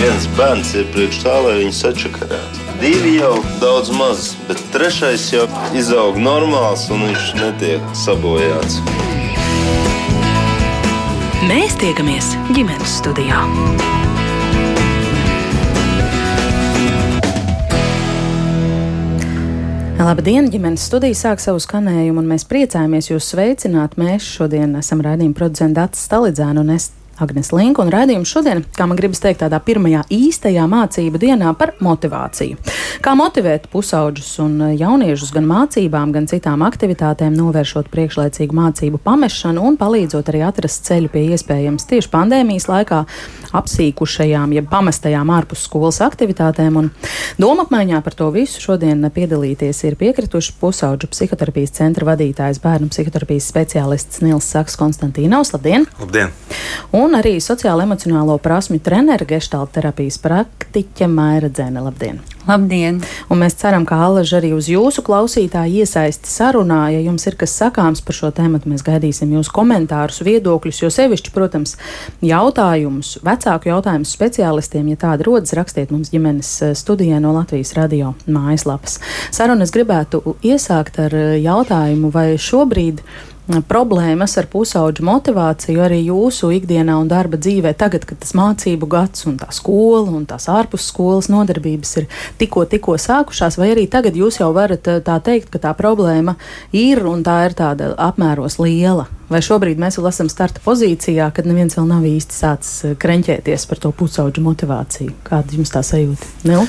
Viens bērns ir priekš tā, lai viņu sačakarētu. Divi jau daudz maz, bet trešais jau izaug normāls un viņš netiek sabojāts. Mēs tiekamies ģimenes studijā. Labdien, ģimenes studija sāk savu skanējumu, un mēs priecājamies jūs sveicināt. Mēs šodien esam raidījuma producenti Dārts Stalidzēnu un es Agnēs Linka un raidījums šodien, kā man gribas teikt, tādā pirmajā īstajā mācību dienā par motivāciju. Kā motivēt pusauģus un jauniešus gan mācībām, gan citām aktivitātēm, novēršot priekšlaicīgu mācību pamešanu un palīdzot arī atrast ceļu pie iespējams tieši pandēmijas laikā apsīkušajām, jeb pamestajām ārpus skolas aktivitātēm. Un doma apmaiņā par to visu šodien piedalīties ir piekrituši pusauģu psihoterapijas centra vadītājs, bērnu psihoterapijas speciālists Nils Saks Konstantīnaus. Labdien! Labdien! Un arī sociālo emocionālo prasmju treneru gestāla terapijas praktiķe Maira Dzēne. Labdien! Labdien! Un mēs ceram, ka Allaž arī uz jūsu klausītāju iesaisti sarunā. Ja jums ir kas sakāms par šo tēmu, mēs gaidīsim jūsu komentārus, viedokļus, jo sevišķi, protams, jautājumus, vecāku jautājumus speciālistiem, ja tādi rodas, rakstiet mums ģimenes eh, studijā no Latvijas radio mājaslapas. Sarunas gribētu iesākt ar eh, jautājumu, vai šobrīd problēmas ar pusauģu motivāciju arī jūsu ikdienā un darba dzīvē, tagad, kad tas mācību gads un tā skola un tās ārpusskolas nodarbības ir tikko, tikko sākušās, vai arī tagad jūs jau varat eh, tā teikt, ka tā problēma ir un tā ir tāda apmēros liela? Vai šobrīd mēs vēl esam starta pozīcijā, kad neviens vēl nav īsti sācis eh, kreņķēties par to pusauģu motivāciju? Kāda jums tā sajūta? Ne?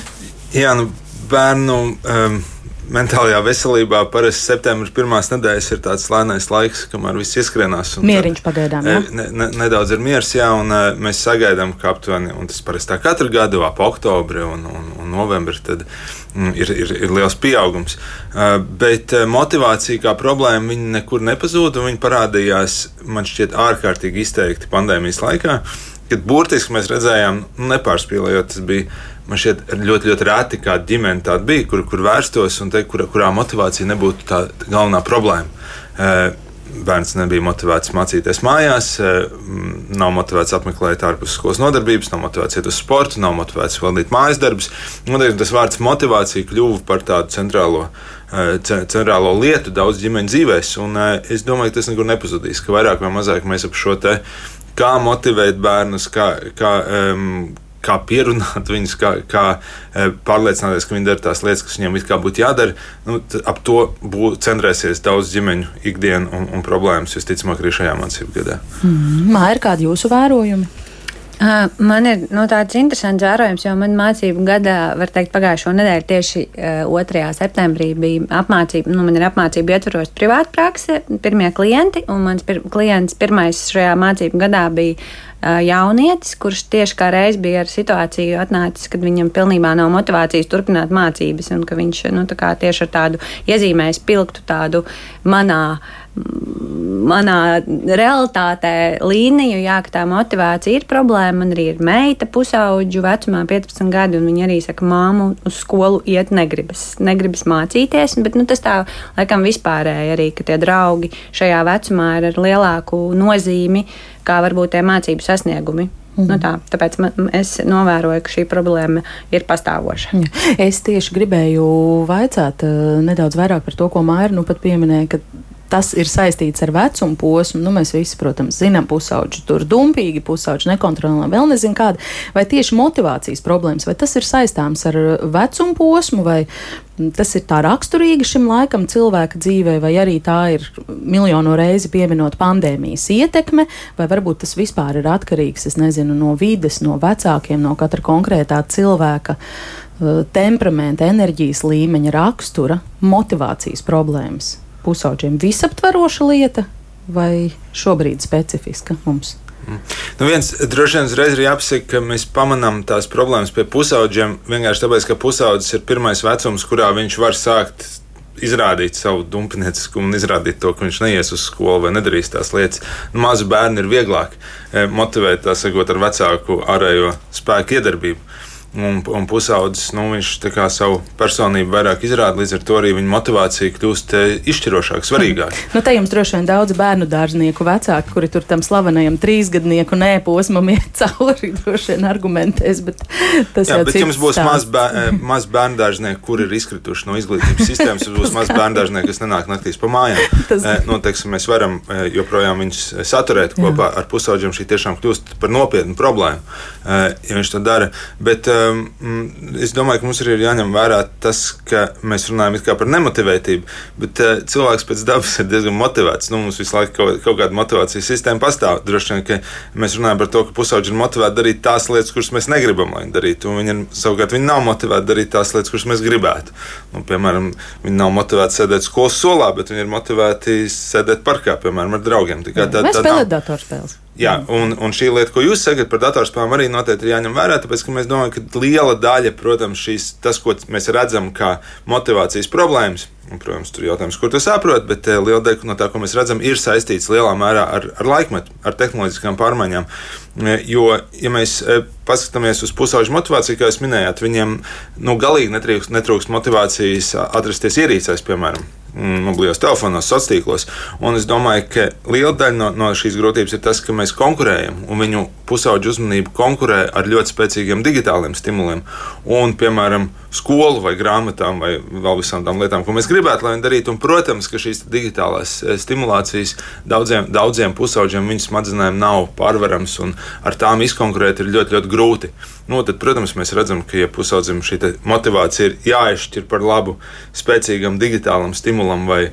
Jā, nu, bērnu. Um mentālajā veselībā parasti septembris pirmās nedēļas ir tāds lēnais laiks, kamēr viss ieskrienās. Mieriņš pagaidām. Ja? Ne, ne, nedaudz ir miers, jā, un uh, mēs sagaidām, ka aptuveni, un tas parasti tā katru gadu ap oktobri un, un, un novembri, tad mm, ir, ir, ir liels pieaugums. Uh, bet motivācija kā problēma, viņa nekur nepazūd, un viņa parādījās man šķiet ārkārtīgi izteikti pandēmijas laikā, kad burtiski mēs redzējām, nu, nepārspīlējot, tas bija man šķiet ļoti, ļoti reti, kāda ģimene tāda bija, kur, kur vērstos un te, kur, kurā motivācija nebūtu tā galvenā problēma. Bērns nebija motivēts mācīties mājās, nav motivēts apmeklēt ārpus skolas nodarbības, nav motivēts iet uz sportu, nav motivēts valdīt mājas darbus. Tas vārds motivācija kļuva par tādu centrālo, centrālo lietu daudz ģimeņu dzīvēs. Un es domāju, ka tas nekur nepazudīs, ka vairāk vai mazāk mēs ap šo te kā motivēt bērnus, kā, kā, um, kā pierunāt viņus, kā, kā e, pārliecināties, ka viņi dara tās lietas, kas viņiem it kā būtu jādara. Nu, ap to bū, centrēsies daudz ģimeņu ikdienu un, un problēmas, visticamāk, arī šajā mācību gadā. Mm, Māja, ir kādi jūsu vērojumi? Man ir nu, tāds interesants vērojums, jo man mācību gadā, var teikt, pagājušo nedēļu tieši 2. septembrī bija apmācība. Nu, man ir apmācība ietvaros privāta prakse, pirmie klienti, un mans pir klients pirmais šajā mācību gadā bija jaunietis, kurš tieši kā reiz bija ar situāciju atnācis, kad viņam pilnībā nav motivācijas turpināt mācības, un ka viņš nu, tieši ar tādu iezīmēs pilktu tādu manā manā realitātē līniju, jā, ka tā motivācija ir problēma. Man arī ir meita pusauģu vecumā, 15 gadi, un viņa arī saka, māmu uz skolu iet negribas, negribas mācīties. Bet nu, tas tā laikam vispārēji arī, ka tie draugi šajā vecumā ir ar lielāku nozīmi kā varbūt tie mācību sasniegumi. Mm. Nu tā, tāpēc man, es novēroju, ka šī problēma ir pastāvoša. Es tieši gribēju vaicāt uh, nedaudz vairāk par to, ko Maija nu pat pieminēja tas ir saistīts ar vecumu posmu. Nu, mēs visi, protams, zinām, pusauģi tur dumpīgi, pusauģi nekontrolējami, vēl nezinu kāda. Vai tieši motivācijas problēmas, vai tas ir saistāms ar vecumu posmu, vai tas ir tā raksturīgi šim laikam cilvēka dzīvē, vai arī tā ir miljonu reizi pieminot pandēmijas ietekme, vai varbūt tas vispār ir atkarīgs, es nezinu, no vides, no vecākiem, no katra konkrētā cilvēka uh, temperamenta, enerģijas līmeņa, rakstura, motivācijas problēmas pusauģiem visaptveroša lieta vai šobrīd specifiska mums? Mm. Nu viens droši vien uzreiz ir jāpasaka, ka mēs pamanām tās problēmas pie pusauģiem vienkārši tāpēc, ka pusaudzis ir pirmais vecums, kurā viņš var sākt izrādīt savu dumpinieciskumu un izrādīt to, ka viņš neies uz skolu vai nedarīs tās lietas. Nu, mazu bērnu ir vieglāk eh, motivēt, tā sakot, ar vecāku ārējo spēku iedarbību. Un, un pusaudzis nu, viņš savu personību vairāk izrāda. Līdz ar to arī viņa motivācija kļūst eh, izšķirošāka, svarīgāka. Nu, te jums droši vien daudz bērnu dārznieku vecāki, kuri tur tam slavenajam trīsgadnieku nē posmam iet cauri, droši vien argumentēs. Bet tas Jā, bet jums būs stāsts. maz, bēr, eh, maz bērnu dārznieki, kuri ir izkrituši no izglītības sistēmas. Jums būs maz bērnu dārznieki, kas nenāk naktīs pa mājām. Tas- Tas... Nu, teiksim, mēs varam eh, joprojām viņus saturēt kopā ar pusaudžiem. Šī tiešām kļūst par nopietnu problēmu, eh, ja viņš to dara. Bet um, es domāju, ka mums arī ir jāņem vērā tas, ka mēs runājam par nemotivētību, bet uh, cilvēks pēc dabas ir diezgan motivēts. Nu, mums visu laiku kaut, kaut kāda motivācijas sistēma pastāv. Droši vien, ka mēs runājam par to, ka pusauģi ir motivēti darīt tās lietas, kuras mēs negribam, lai viņi darītu. Un Viņi ir, savukārt viņi nav motivēti darīt tās lietas, kuras mēs gribētu. Nu, piemēram, viņi nav motivēti sēdēt skolas solā, bet viņi ir motivēti sēdēt parkā, piemēram, ar draugiem. Tā kā tā- Vai tā nav- spēlēt datorspēles? Jā, un, un šī lieta, ko jūs sakat par datorspēlēm, arī noteikti ir jāņem vērā. Tāpēc ka mēs domājam, ka liela daļa, protams, šīs, tas, ko mēs redzam, kā motivācijas problēmas, un, protams, tur ir jautājums, kur to saprot, bet eh, liela daļa no tā, ko mēs redzam, ir saistīts lielā mērā ar, ar laikmetu, ar tehnoloģiskām pārmaiņām. Eh, Jo, ja mēs eh, paskatāmies uz pusauģu motivāciju, kā jūs minējāt, viņiem nu, galīgi netrūks, netrūks motivācijas atrasties ierīcēs, piemēram mm, mobilajos telefonos, sociālos tīklos. Un es domāju, ka liela daļa no, no šīs grūtības ir tas, ka mēs konkurējam, un viņu pusauģu uzmanība konkurē ar ļoti spēcīgiem digitāliem stimuliem. Un, piemēram, skolu vai grāmatām, vai vēl visām tām lietām, ko mēs gribētu, lai viņi darītu. Un, protams, ka šīs digitālās eh, stimulācijas daudziem, daudziem pusauģiem viņu smadzenēm nav pārvarams, un ar tām izkonkurēt ir ļoti, ļoti grūti. Nu, tad, protams, mēs redzam, ka, ja pusaudzim šī motivācija ir jāizšķir par labu spēcīgam digitālam stimulam vai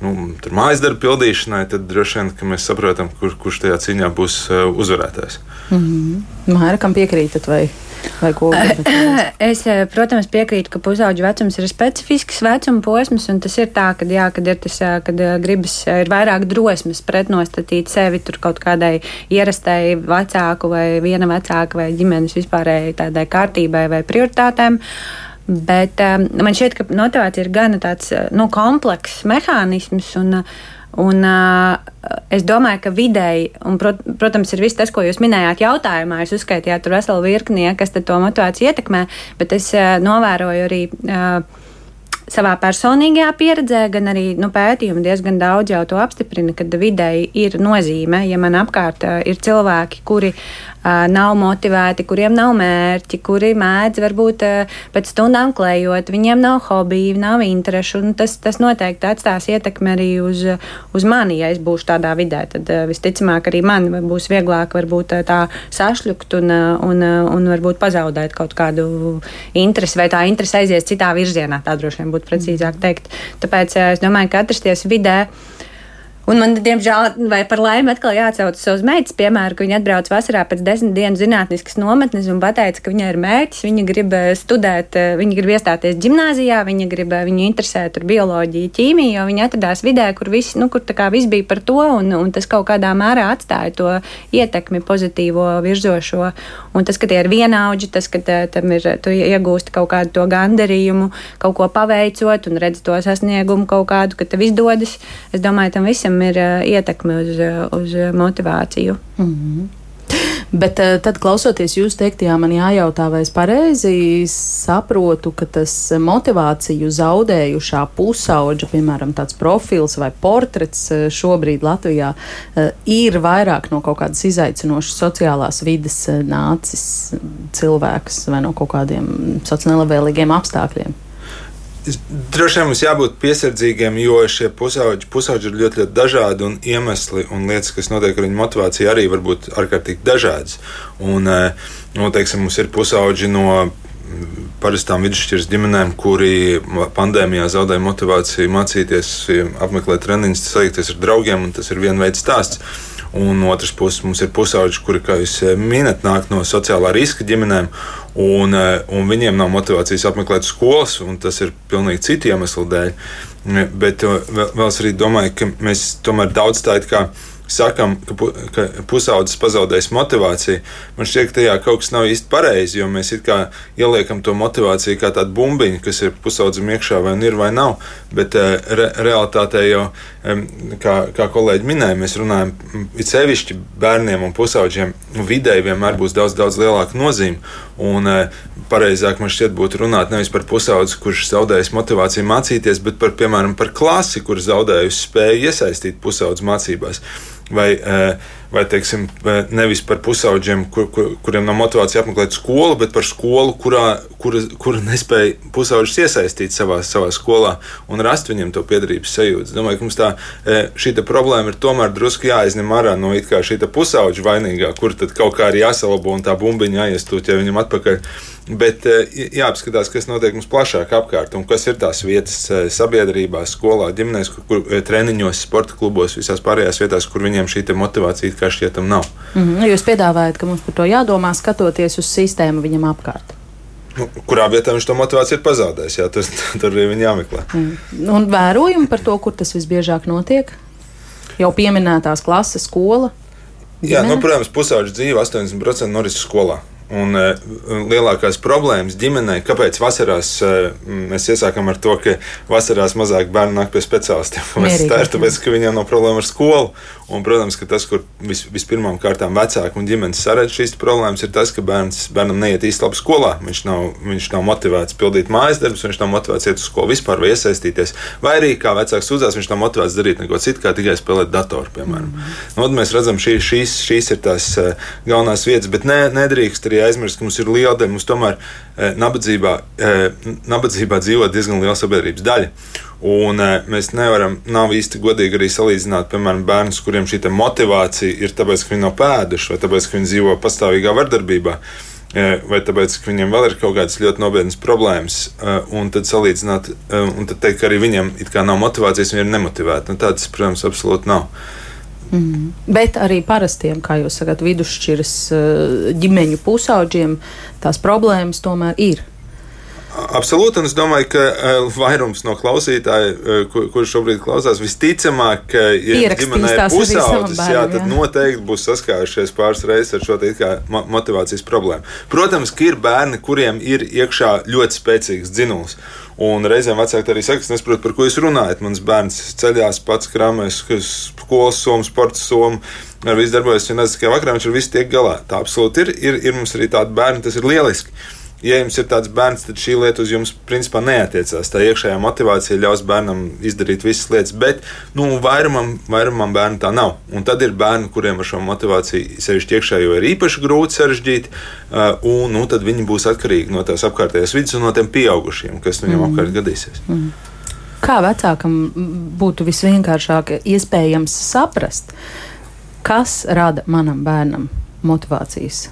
nu, mājas darbu pildīšanai, tad droši vien mēs saprotam, kur, kurš tajā cīņā būs uh, uzvarētājs. Māra, kam piekrītat vai? Es, eh, protams, piekrītu, ka pusauģu vecums ir specifisks vecuma posms, un tas ir tā, ka, jā, kad ir tas, eh, kad eh, gribas, ir vairāk drosmes pretnostatīt sevi tur kaut kādai ierastai vecāku vai viena vecāka vai ģimenes vispārējai tādai kārtībai vai prioritātēm. Bet um, man šķiet, ka motivācija ir gana tāds nu, komplekss mehānisms. Un, uh, Un, uh, es domāju, ka vidēji, un, prot, protams, ir viss tas, ko jūs minējāt jautājumā. Jūs uzskaitījāt tur veselu virkni, ja, kas to motivāciju ietekmē, bet es uh, novēroju arī. Uh, savā personīgajā pieredzē, gan arī nu, pētījumi diezgan daudz jau to apstiprina, ka vidēji ir nozīme, ja man apkārt ir cilvēki, kuri nav motivēti, kuriem nav mērķi, kuri mēdz varbūt pēc stundām klējot, viņiem nav hobiju, nav interešu, tas, tas noteikti atstās ietekmi arī uz, uz mani, ja es būšu tādā vidē. Tad visticamāk arī man būs vieglāk varbūt tā sašļukt un, un, un varbūt pazaudēt kaut kādu interesi, vai tā interese aizies citā virzienā, tā droši vien būtu precīzāk teikt. Tāpēc uh, es domāju, ka atrasties vidē. Un man, diemžēl, vai par laimi atkal jāatcaucas uz meitas piemēru, ka viņa atbrauc vasarā pēc desmit dienu zinātniskas nometnes un pateica, ka viņai ir mērķis, viņa grib eh, studēt, eh, viņa grib iestāties gimnāzijā, viņa grib, eh, viņu interesē tur bioloģija, ķīmija, jo viņa atradās vidē, kur viss, nu, kur tā kā viss bija par to, un, un tas kaut kādā mērā atstāja to ietekmi pozitīvo virzošo. Un tas, ka tie ir vienaudži, tas, ka tā, tam ir, tu iegūsti kaut kādu to gandarījumu, kaut ko paveicot un redzi to sasniegumu kaut kādu, ka tev izdodas, es domāju, tam visam ir uh, ietekme uz, uh, uz motivāciju. Bet eh, tad, klausoties jūsu teiktajā, man jājautā, vai es pareizi saprotu, ka tas motivāciju zaudējušā pusauģa, piemēram, tāds profils vai portrets eh, šobrīd Latvijā eh, ir vairāk no kaut kādas izaicinošas sociālās vides eh, nācis cilvēks vai no kaut kādiem sociāli nelabvēlīgiem apstākļiem. Droši vien mums jābūt piesardzīgiem, jo šie pusauģi, pusauģi ir ļoti, ļoti dažādi un iemesli un lietas, kas notiek ar viņu motivāciju, arī var būt ārkārtīgi dažādas. Un, eh, nu, teiksim, mums ir pusauģi no mm, parastām vidusšķiras ģimenēm, kuri pandēmijā zaudēja motivāciju mācīties, apmeklēt treniņus, saikties ar draugiem, un tas ir viena veida stāsts. Un no otras puses mums ir pusauģi, kuri, kā jūs eh, minat, nāk no sociālā riska ģimenēm, un, eh, un viņiem nav motivācijas apmeklēt skolas, un tas ir pilnīgi citu iemeslu dēļ. Mm, Bet eh, vēl, es arī domāju, ka mēs tomēr daudz tā it kā sakām, ka, pu, ka pusaudzis pazaudējis motivāciju. Man šķiet, ka tajā kaut kas nav īsti pareizi, jo mēs ieliekam to motivāciju kā tādu bumbiņu, kas ir pusaudzim iekšā, vai nu ir vai nav. Bet eh, re, realitātē jau, kā, kā kolēģi minēja, mēs runājam it sevišķi bērniem un pusauģiem, nu, vidēji vienmēr būs daudz, daudz lielāka nozīme. Un pareizāk man šķiet būtu runāt nevis par pusaudzi, kurš zaudējis motivāciju mācīties, bet par, piemēram, par klasi, kur zaudējusi spēju iesaistīt pusaudzi mācībās. Vai, uh, vai teiksim, nevis par pusaudžiem, kur, kur, kuriem nav motivācija apmeklēt skolu, bet par skolu, kurā, kura, kura nespēja pusauģis iesaistīt savā, savā skolā un rast viņiem to piedarības sajūtu. Es domāju, ka mums tā šī problēma ir tomēr drusku jāizņem ārā no it kā šī pusauģa vainīgā, kur tad kaut kā ir jāsalabo un tā bumbiņa jāiestūķē viņam atpakaļ. Bet jāapskatās, kas notiek mums plašāk apkārt un kas ir tās vietas sabiedrībā, skolā, ģimenēs, kur, kur treniņos, sporta klubos, visās pārējās vietās, kur viņiem šī motivācija kā šķietam nav. Mm -hmm. Jūs piedāvājat, ka mums par to jādomā, skatoties uz sistēmu viņam apkārt. Nu, kurā vietā viņš to motivāciju ir pazaudējis? Jā, tas, tur arī viņa jāmeklē. Mm. Un vērojumi par to, kur tas visbiežāk notiek? Jau pieminētās klases, skola. Ģimene? Jā, nu, protams, pusauģa dzīve 80% norisinās skolā. Un uh, lielākās problēmas ģimenei, kāpēc vasarās uh, mēs iesākam ar to, ka vasarās mazāk bērnu nāk pie speciālistiem. Tā ir tāpēc, ka viņiem nav problēma ar skolu. Un, protams, ka tas, kur vis, vispirmām kārtām vecāki un ģimenes saredz šīs problēmas, ir tas, ka bērns, bērnam neiet īsti labi skolā. Viņš nav, viņš nav motivēts pildīt mājas darbus, viņš nav motivēts iet uz skolu vispār vai iesaistīties. Vai arī, kā vecāks sūdzās, viņš nav motivēts darīt neko citu, kā tikai spēlēt datoru, piemēram. Mm nu, mēs redzam, šī, šīs, šīs ir tās uh, galvenās vietas, bet ne, nedrīkst arī aizmirst, ka mums ir liela daļa, mums tomēr uh, nabadzībā, uh, nabadzībā dzīvo diezgan liela sabiedrības daļa. Un e, mēs nevaram, nav īsti godīgi arī salīdzināt, piemēram, bērnus, kuriem šī motivācija ir tāpēc, ka viņi nav pēduši, vai tāpēc, ka viņi dzīvo pastāvīgā vardarbībā, e, vai tāpēc, ka viņiem vēl ir kaut kādas ļoti nopietnas problēmas. E, un tad salīdzināt, un tad teikt, ka arī viņiem nav motivācijas, viņi ir nemotivēti. Nu, tāds, protams, absolūti nav. Mm. Bet arī parastiem, kā jūs sakat, vidusšķiras ģimeņu pusauģiem tās problēmas tomēr ir. Absolūti, un es domāju, ka uh, vairums no klausītājiem, kur, kurš šobrīd klausās, visticamāk, ka, ja ģimenē ir pusaudzis, jā, tad jā. noteikti būs saskārušies pāris reizes ar šo mo motivācijas problēmu. Protams, ka ir bērni, kuriem ir iekšā ļoti spēcīgs dzinulis. Un reizēm vecāki arī saka, es nesaprotu, par ko jūs runājat. Mans bērns ceļās pats krāmēs, skolas somu, sporta somu, ar visu darbojas, un nezinu, kā vakarā viņš ar visu tiek galā. Tā absolūti ir. Ir, ir mums arī tādi bērni, tas ir lieliski ja jums ir tāds bērns, tad šī lieta uz jums principā neatiecās. Tā iekšējā motivācija ļaus bērnam izdarīt visas lietas, bet nu, vairumam, vairumam bērnu tā nav. Un tad ir bērni, kuriem ar šo motivāciju sevišķi iekšējo ir īpaši grūti sarežģīt, un nu, tad viņi būs atkarīgi no tās apkārtējās vidas un no tiem pieaugušiem, kas viņam mm. apkārt gadīsies. Mm. Kā vecākam būtu visvienkāršāk iespējams saprast, kas rada manam bērnam motivācijas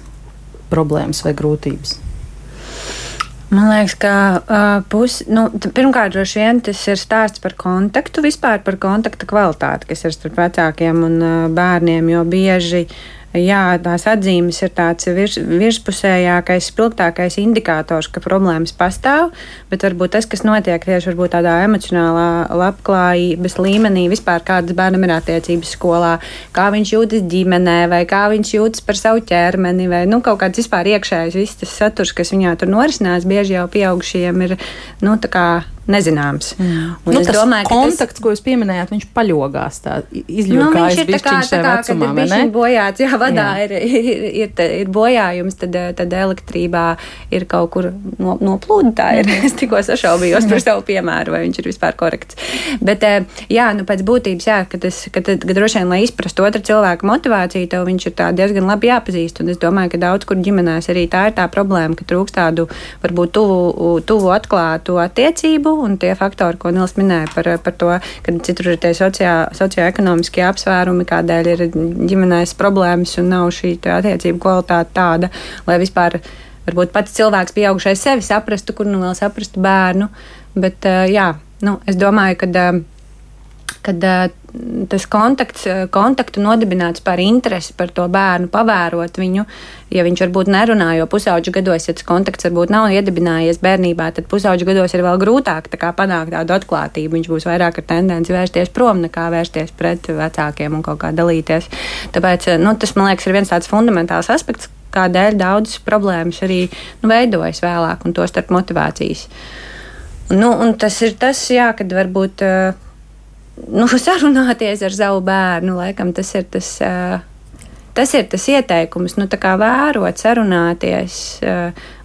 problēmas vai grūtības? Man liekas, ka uh, pus, nu, pirmkārt, droši vien tas ir stāsts par kontaktu, vispār par kontakta kvalitāti, kas ir starp vecākiem un uh, bērniem, jo bieži uh, jā, tās atzīmes ir tāds virs, virspusējākais, spilgtākais indikators, ka problēmas pastāv, bet varbūt tas, kas notiek tieši tādā emocionālā labklājības līmenī, vispār kādas bērnam ir attiecības skolā, kā viņš jūtas ģimenē, vai kā viņš jūtas par savu ķermeni, vai nu, kaut kāds vispār iekšējs, viss tas saturs, kas viņā tur norisinās, bieži jau pieaugušiem ir nu, nezināms. Mm. Nu, es domāju, kontakts, tas... ko jūs pieminējāt, viņš paļogās tā izļūkājas nu, viņš ir tā kā, tā kā vecumā, kad ir bojāts, jā, vadā jā. ir, ir, ir, ir bojājums, tad, tad elektrībā ir kaut kur no, noplūda. Tā ir. Mm. Es tikko sašaubījos par savu piemēru, vai viņš ir vispār korekts. Bet, eh, jā, nu pēc būtības, jā, ka tas, ka, tad, ka droši vien, lai izprastu otru cilvēku motivāciju, tev viņš ir diezgan labi jāpazīst. Un es domāju, ka daudz kur ģimenēs arī tā ir tā problēma, ka trūkst tādu varbūt tuvu, tuvu atklātu attiecību un tie faktori, ko Nils minēja par, par to, ka citur ir tie sociā, socioekonomiskie apsvērumi, kādēļ ir ģimenēs problēmas un nav šī attiecību kvalitāte tāda, lai vispār varbūt pats cilvēks pieaugušais sevi saprastu, kur nu vēl saprastu bērnu. Bet, jā, nu, es domāju, ka kad uh, tas kontakts, kontaktu nodibināts par interesi par to bērnu, pavērot viņu, ja viņš varbūt nerunā, jo pusauģu gados, ja tas kontakts varbūt nav iedibinājies bērnībā, tad pusauģu gados ir vēl grūtāk tā panākt tādu atklātību. Viņš būs vairāk ar tendenci vērsties prom nekā vērsties pret vecākiem un kaut kā dalīties. Tāpēc nu, tas, man liekas, ir viens tāds fundamentāls aspekts, kādēļ daudzas problēmas arī nu, veidojas vēlāk, un to starp motivācijas. Nu, tas ir tas, jā, kad varbūt. Uh, nu, sarunāties ar savu bērnu. Laikam tas ir tas. Tas ir tas ieteikums, nu, kā vērot, sarunāties,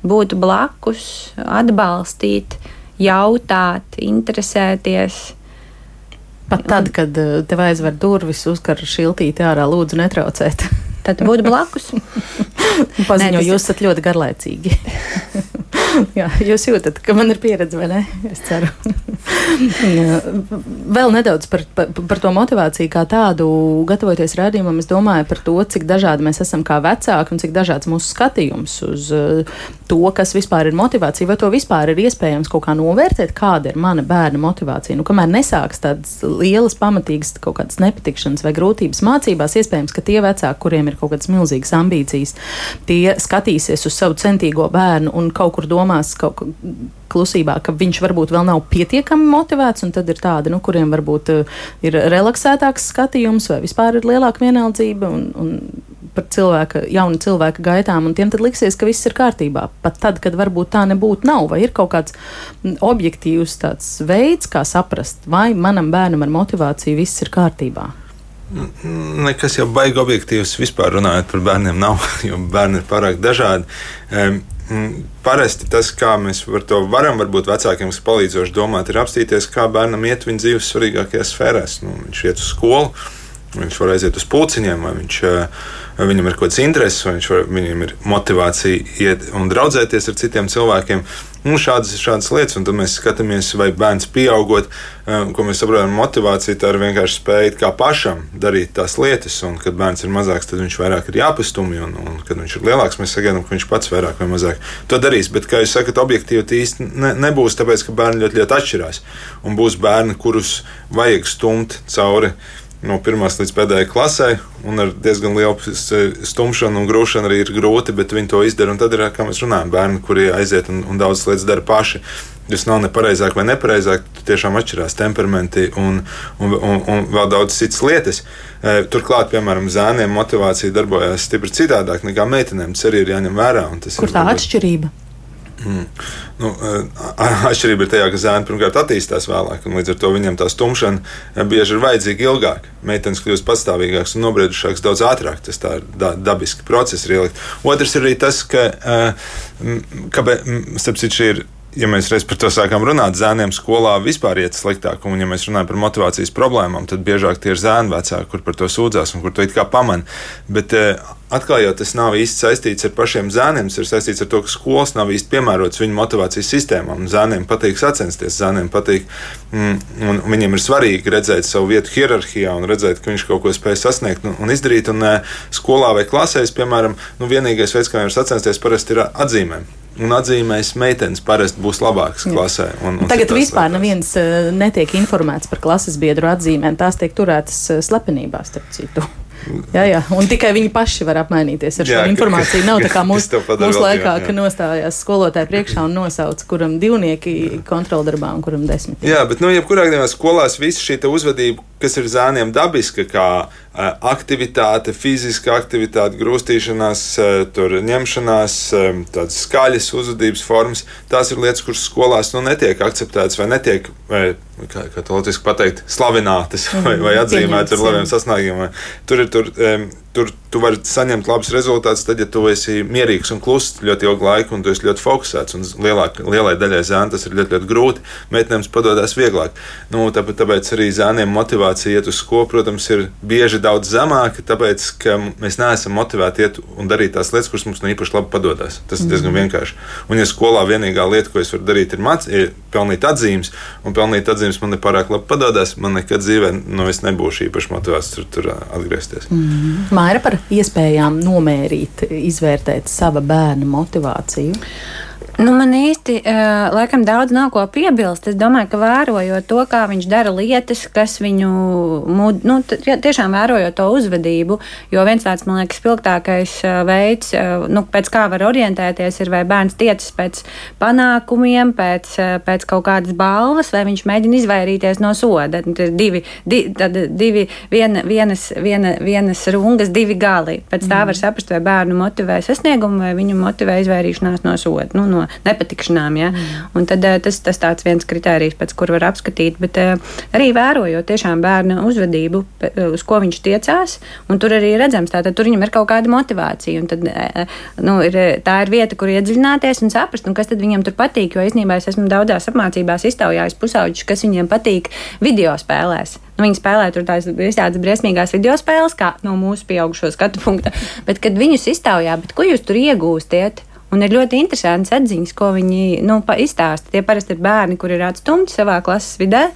būt blakus, atbalstīt, jautāt, interesēties. Pat tad, kad tev aizver durvis, uzkar šiltīti ārā, lūdzu, netraucēt. Tad būt blakus. Paziņo, Nē, jūs esat ļoti garlaicīgi. Jā, jūs jūtat, ka man ir pieredze, vai ne? Es ceru. Vēl nedaudz par, par, par to motivāciju kā tādu, gatavoties rādījumam, es domāju par to, cik dažādi mēs esam kā vecāki un cik dažāds mūsu skatījums uz uh, to, kas vispār ir motivācija, vai to vispār ir iespējams kaut kā novērtēt, kāda ir mana bērna motivācija. Nu, kamēr nesāks tādas lielas, pamatīgas kaut kādas nepatikšanas vai grūtības mācībās, iespējams, ka tie vecāki, kuriem ir kaut kādas milzīgas ambīcijas, tie skatīsies uz savu centīgo bērnu un kaut kur domās, kaut kā klusībā, ka viņš varbūt vēl nav pietiekami motivēts, un tad ir tādi, nu, kuriem varbūt uh, ir relaksētāks skatījums vai vispār ir lielāka vienaldzība un, un par cilvēka, jaunu cilvēku gaitām, un tiem tad liksies, ka viss ir kārtībā. Pat tad, kad varbūt tā nebūtu nav, vai ir kaut kāds objektīvs tāds veids, kā saprast, vai manam bērnam ar motivāciju viss ir kārtībā. Nekas jau baigi objektīvs vispār runājot par bērniem nav, jo bērni ir pārāk dažādi. Parasti tas, kā mēs par to varam, varbūt vecākiem, kas palīdzoši domāt, ir apstīties, kā bērnam iet viņa dzīves svarīgākajās sfērās. Nu, viņš iet uz skolu, viņš var aiziet uz pulciņiem, vai viņš, vai viņam ir kaut kāds intereses, vai var, viņam ir motivācija iet un draudzēties ar citiem cilvēkiem. Nu, šādas, šādas lietas, un tad mēs skatāmies, vai bērns pieaugot, um, ko mēs saprotam, motivācija tā ir vienkārši spēja kā pašam darīt tās lietas, un kad bērns ir mazāks, tad viņš vairāk ir jāpastumj, un, un kad viņš ir lielāks, mēs sagaidām, ka viņš pats vairāk vai mazāk to darīs. Bet, kā jūs sakat, objektīvi tas īsti ne, nebūs, tāpēc, ka bērni ļoti, ļoti atšķirās, un būs bērni, kurus vajag stumt cauri no pirmās līdz pēdējai klasē, un ar diezgan lielu stumšanu un grūšanu arī ir grūti, bet viņi to izdara. Un tad ir, kā mēs runājam, bērni, kuri aiziet un, un daudzas lietas dara paši. Tas nav ne pareizāk vai nepareizāk, tiešām atšķirās temperamenti un, un, un, un vēl daudz citas lietas. E, turklāt, piemēram, zēniem motivācija darbojas stipri citādāk nekā meitenēm. Tas arī ir jāņem vērā. Kur tā ir atšķirība? Mm. Nu, atšķirība ir tajā, ka zēni pirmkārt attīstās vēlāk, un līdz ar to viņam tā stumšana bieži ir vajadzīga ilgāk. Meitenes kļūst patstāvīgākas un nobriedušākas daudz ātrāk. Tas tā ir dabiski process ir ielikt. Otrs ir arī tas, ka, ka starp citu, šī ir ja mēs reiz par to sākām runāt, zēniem skolā vispār iet sliktāk, un ja mēs runājam par motivācijas problēmām, tad biežāk tie ir zēni vecāki, kur par to sūdzās un kur to it kā pamana. Bet eh, atkal jau tas nav īsti saistīts ar pašiem zēniem, tas ir saistīts ar to, ka skolas nav īsti piemērotas viņu motivācijas sistēmām. Zēniem patīk sacensties, zēniem patīk, mm, un viņiem ir svarīgi redzēt savu vietu hierarhijā un redzēt, ka viņš kaut ko spēj sasniegt un, un izdarīt. Un eh, skolā vai klasēs, piemēram, nu, vienīgais veids, kā viņam sacensties, parasti ir atzīmēm un atzīmēs meitenes parasti būs labākas klasē. Un, un Tagad vispār lietās. neviens uh, netiek informēts par klases biedru atzīmēm. Tās tiek turētas uh, slepenībā, starp citu. Jā, jā, un tikai viņi paši var apmainīties ar šo jā, informāciju. Nav tā kā mūsu mūs laikā, jā, jā. ka nostājās skolotāji priekšā un nosauca, kuram divnieki kontroldarbā un kuram desmit. Jā, bet, nu, jebkurā gadījumā skolās visa šī uzvedība, kas ir zēniem dabiska, kā aktivitāte, fiziska aktivitāte, grūstīšanās, tur ņemšanās, tādas skaļas uzvedības formas, tās ir lietas, kuras skolās nu, netiek akceptētas vai netiek, vai, kā, kā to latviešu pateikt, slavinātas vai, vai atzīmētas ar labiem sasniegumiem. Tur ir tur, tur tu vari saņemt labus rezultātus, tad, ja tu esi mierīgs un kluss ļoti ilgu laiku, un tu esi ļoti fokusēts. Lielāk, lielai daļai zēnu tas ir ļoti, ļoti grūti. Meitenēm padodas vieglāk. Nu, tāpēc, tāpēc arī zēniem motivācija iet uz skolu, protams, ir bieži daudz zemāka, tāpēc, ka mēs neesam motivēti iet un darīt tās lietas, kuras mums ne īpaši labi padodas. Tas ir mm. diezgan vienkārši. Un, ja skolā vienīgā lieta, ko es varu darīt, ir, māc, ir pelnīt atzīmes, un pelnīt atzīmes man nepārāk labi padodas, man nekad dzīvē nu, nebūšu īpaši motivēts tur, tur atgriezties. Mm. Maira par iespējām nomērīt, izvērtēt sava bērna motivāciju? Nu, man īsti uh, laikam daudz nav ko piebilst. Es domāju, ka vērojot to, kā viņš dara lietas, kas viņu mud, nu, tiešām vērojot to uzvedību, jo viens tāds, man liekas, spilgtākais uh, veids, uh, nu, pēc kā var orientēties, ir vai bērns tiecas pēc panākumiem, pēc, pēc kaut kādas balvas, vai viņš mēģina izvairīties no soda. Nu, ir divi, di, tad, divi viena, vienas, viena, vienas rungas, divi gali. Pēc tā mm. var saprast, vai bērnu motivē sasniegumu, vai viņu motivē izvairīšanās no soda. Nu, no nepatikšanām. Ja? Mm. Tad tas, tas tāds viens kritērijs, pēc kura var apskatīt, bet arī vērojot tiešām bērna uzvedību, uz ko viņš tiecās, un tur arī redzams, tātad tur viņam ir kaut kāda motivācija, tad nu, ir, tā ir vieta, kur iedziļināties un saprast, un kas viņam tur patīk, jo īstenībā es esmu daudzās apmācībās iztaujājis pusauģus, kas viņiem patīk video spēlēs. Nu, viņi spēlē tur tās visādas briesmīgās video spēles, kā no mūsu pieaugušo skatu punkta. Bet, kad viņus iztaujā, ko jūs tur iegūstiet? Un ir ļoti interesants atziņas, ko viņi nu, izstāsta. Tie parasti ir bērni, kuriem ir atstumti savā klases vidē,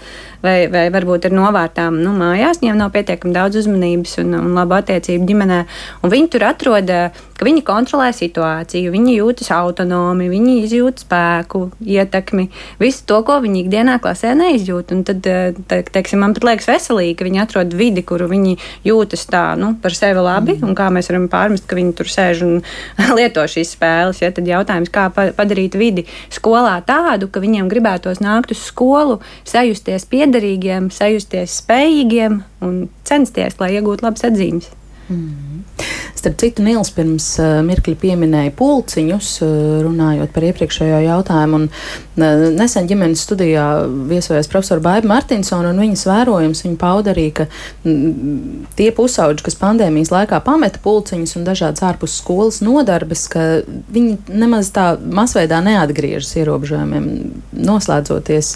vai, vai varbūt ir novārtām nu, mājās, viņiem nav pietiekami daudz uzmanības un, un labu attiecību ģimenē. Un viņi tur atrod, ka viņi kontrolē situāciju, viņi jūtas autonomi, viņi izjūt spēku, ietekmi, visu to, ko viņi ikdienā klasē neizjūt. Un tad, te, teiksim, man pat liekas veselīgi, ka viņi atrod vidi, kuru viņi jūtas tā nu, par sevi labi, un kā mēs varam pārmest, ka viņi tur sēž un lieto šīs spēles ja, tad jautājums, kā padarīt vidi skolā tādu, ka viņiem gribētos nākt uz skolu, sajusties piederīgiem, sajusties spējīgiem un censties, lai iegūtu labas atzīmes. Mm. Starp citu, Nils pirms uh, mirkļa pieminēja pulciņus, uh, runājot par iepriekšējo jautājumu. Un, uh, nesen ģimenes studijā viesojās profesora Baiba Martinsona, un viņas vērojums viņa pauda arī, ka mm, tie pusauģi, kas pandēmijas laikā pameta pulciņus un dažādas ārpus skolas nodarbes, ka viņi nemaz tā masveidā neatgriežas ierobežojumiem noslēdzoties,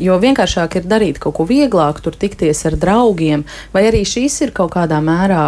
jo vienkāršāk ir darīt kaut ko vieglāku, tur tikties ar draugiem, vai arī šīs ir kaut kādā mērā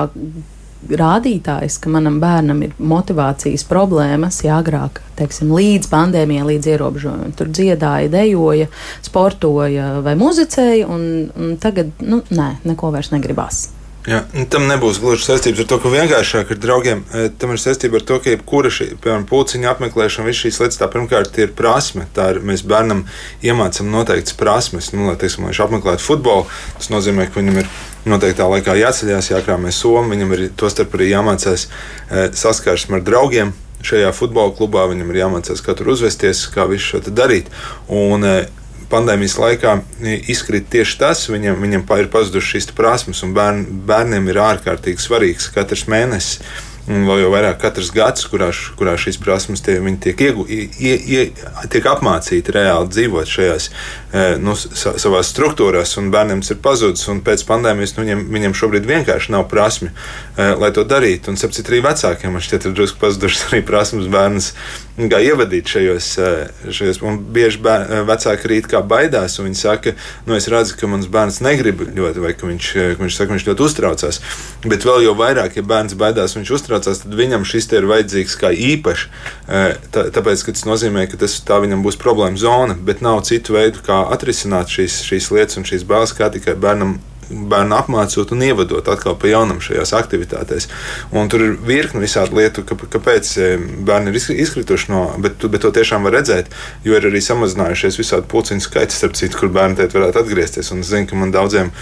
rādītājs, ka manam bērnam ir motivācijas problēmas, ja agrāk, teiksim, līdz pandēmijai, līdz ierobežojumiem, tur dziedāja, dejoja, sportoja vai muzicēja, un, un tagad, nu, nē, neko vairs negribās. Jā, nu, tam nebūs gluži saistības ar to, ka vienkāršāk ar draugiem. E, tam ir saistība ar to, ka jebkura šī, pulciņa apmeklēšana, visas šīs lietas, tā pirmkārt ir prasme. Tā ir, mēs bērnam iemācām noteiktas prasmes. Nu, lai, teiksim, viņš apmeklētu futbolu, tas nozīmē, ka viņam ir noteiktā laikā jāceļās, jākrāmē somu, viņam ir tostarp arī jāmācās e, saskarsme ar draugiem. Šajā futbola klubā viņam ir jāmācās, kā tur uzvesties, kā visu šo darīt. Un, e, pandēmijas laikā izkrīt tieši tas, viņam, viņam ir pazudušas šīs prasmes, un bērn, bērniem ir ārkārtīgi svarīgs katrs mēnesis vēl jau vairāk katrs gads, kurā, kurā šīs prasmes tie, tiek, iegu, ie, ie, tiek apmācīti reāli dzīvot šajās e, nu, savās struktūrās, un bērniem tas ir pazudis. Pēc pandēmijas nu, viņiem, viņiem šobrīd vienkārši nav prasmi, e, lai to darītu. Un sapratu, arī vecākiem man šķiet, ir drusku pazudušas arī prasmes bērnus kā ievadīt šajos. E, šajos un bieži bēr, vecāki rīt kā baidās, un viņi saka, nu, es redzu, ka mans bērns negrib ļoti, vai ka viņš, ka viņš saka, viņš ļoti uztraucās. Bet vēl jau vairāk, ja bērns baidās, viņš uztraucās tad viņam šis ir vajadzīgs kā īpašs. Tā, tāpēc, ka tas nozīmē, ka tas, tā viņam būs problēma zona, bet nav citu veidu, kā atrisināt šīs, šīs lietas un šīs bāzes, kā tikai bērnam bērnu apmācot un ievadot atkal pa jaunam šajās aktivitātēs. Un tur ir virkni visādi lietu, ka, kāpēc bērni ir izkrituši no, bet, bet to tiešām var redzēt, jo ir arī samazinājušies visādi pulciņu skaits, starp citu, kur bērni tēt varētu atgriezties. Un es zinu, ka man daudziem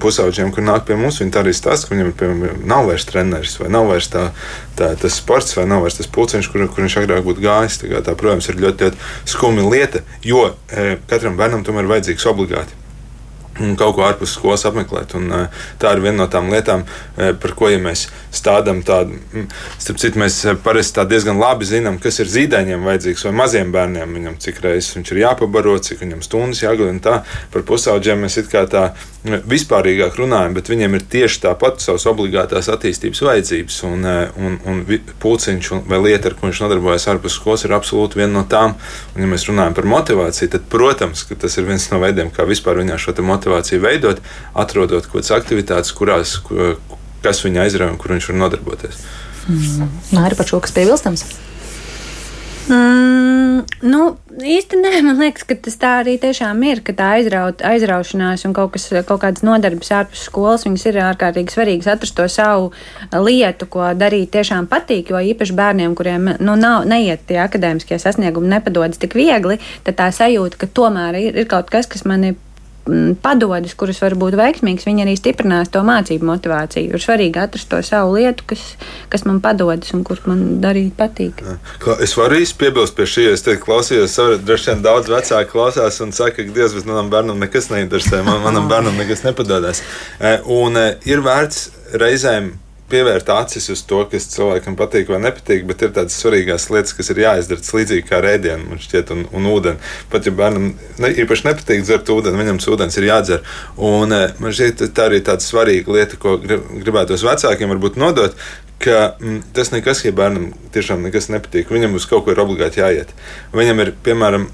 pusauģiem, kur nāk pie mums, viņi arī stāsta, ka viņam piemēram, nav vairs treneris, vai nav vairs tā, tā, tas sports, vai nav vairs tas pulciņš, kur, kur viņš agrāk būtu gājis. Tā, kā, tā, protams, ir ļoti, ļoti skumja lieta, jo e, katram bērnam tomēr ir vajadzīgs obligāti kaut ko ārpus skolas apmeklēt. Un, tā ir viena no tām lietām, par ko ja mēs stādām tādu. Starp citu, mēs parasti diezgan labi zinām, kas ir zīdaiņiem vajadzīgs vai maziem bērniem. Viņam cik reizes viņš ir jāpabaro, cik viņam stundas jāgulda. Tā par pusauģiem mēs it kā tā vispārīgāk runājam, bet viņiem ir tieši tāpat savas obligātās attīstības vajadzības. Un, eh, un, un pulciņš vai lieta, ar ko viņš nodarbojas ārpus skolas, ir absolūti viena no tām. Un, ja mēs runājam par motivāciju, tad, protams, tas ir viens no veidiem, kā vispār viņā šo motivāciju veidot, atrodot kaut kādas aktivitātes, kurās, kas viņu aizrauja un kur viņš var nodarboties. Mm. Nē, ir par šo, kas piebilstams. Mm, nu, īsti nē, man liekas, ka tas tā arī tiešām ir, ka tā aizraut, aizraušanās un kaut, kas, kaut kādas nodarbes ārpus skolas, viņas ir ārkārtīgi svarīgas atrast to savu lietu, ko darīt tiešām patīk, jo īpaši bērniem, kuriem nu, nav, neiet tie akadēmiskie sasniegumi, nepadodas tik viegli, tad tā sajūta, ka tomēr ir, ir kaut kas, kas mani padodas, kuras var būt veiksmīgas, viņi arī stiprinās to mācību motivāciju. Ir svarīgi atrast to savu lietu, kas, kas man padodas un kur man darīt patīk. Es varu īsti piebilst pie šī, es te klausījos, droši vien daudz vecāku klausās un saka, ka Dievs, bet manam bērnam nekas neinteresē, man, manam bērnam nekas nepadodas. E, un e, ir vērts reizēm pievērt acis uz to, kas cilvēkam patīk vai nepatīk, bet ir tādas svarīgās lietas, kas ir jāizdara. Līdzīgi kā rēdienam, man šķiet, un, un ūdeni. Pat ja bērnam ne, īpaši nepatīk dzert ūdeni, viņam tas ūdens ir jādzer. Un man šķiet, tā arī tāda svarīga lieta, ko gribētos vecākiem varbūt nodot, ka mm, tas nekas, ja bērnam tiešām nekas nepatīk, viņam uz kaut ko ir obligāti jāiet. Viņam ir, piemēram,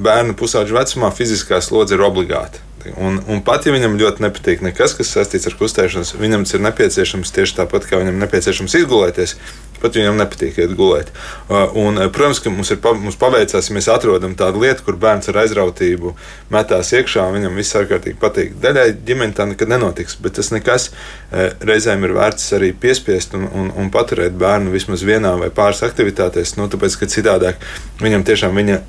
bērnu pusauģu vecumā fiziskā slodze ir obligāta. Un, un pat ja viņam ļoti nepatīk nekas, kas saistīts ar kustēšanos, viņam tas ir nepieciešams tieši tāpat, kā viņam nepieciešams izgulēties pat viņam nepatīk iet gulēt. Uh, un, uh, protams, ka mums, ir, mums paveicās, ja mēs atrodam tādu lietu, kur bērns ar aizrautību metās iekšā, un viņam viss ārkārtīgi patīk. Daļai ģimene tā nekad nenotiks, bet tas nekas uh, reizēm ir vērts arī piespiest un, un, un paturēt bērnu vismaz vienā vai pāris aktivitātēs, nu, tāpēc, ka citādāk viņam tiešām viņa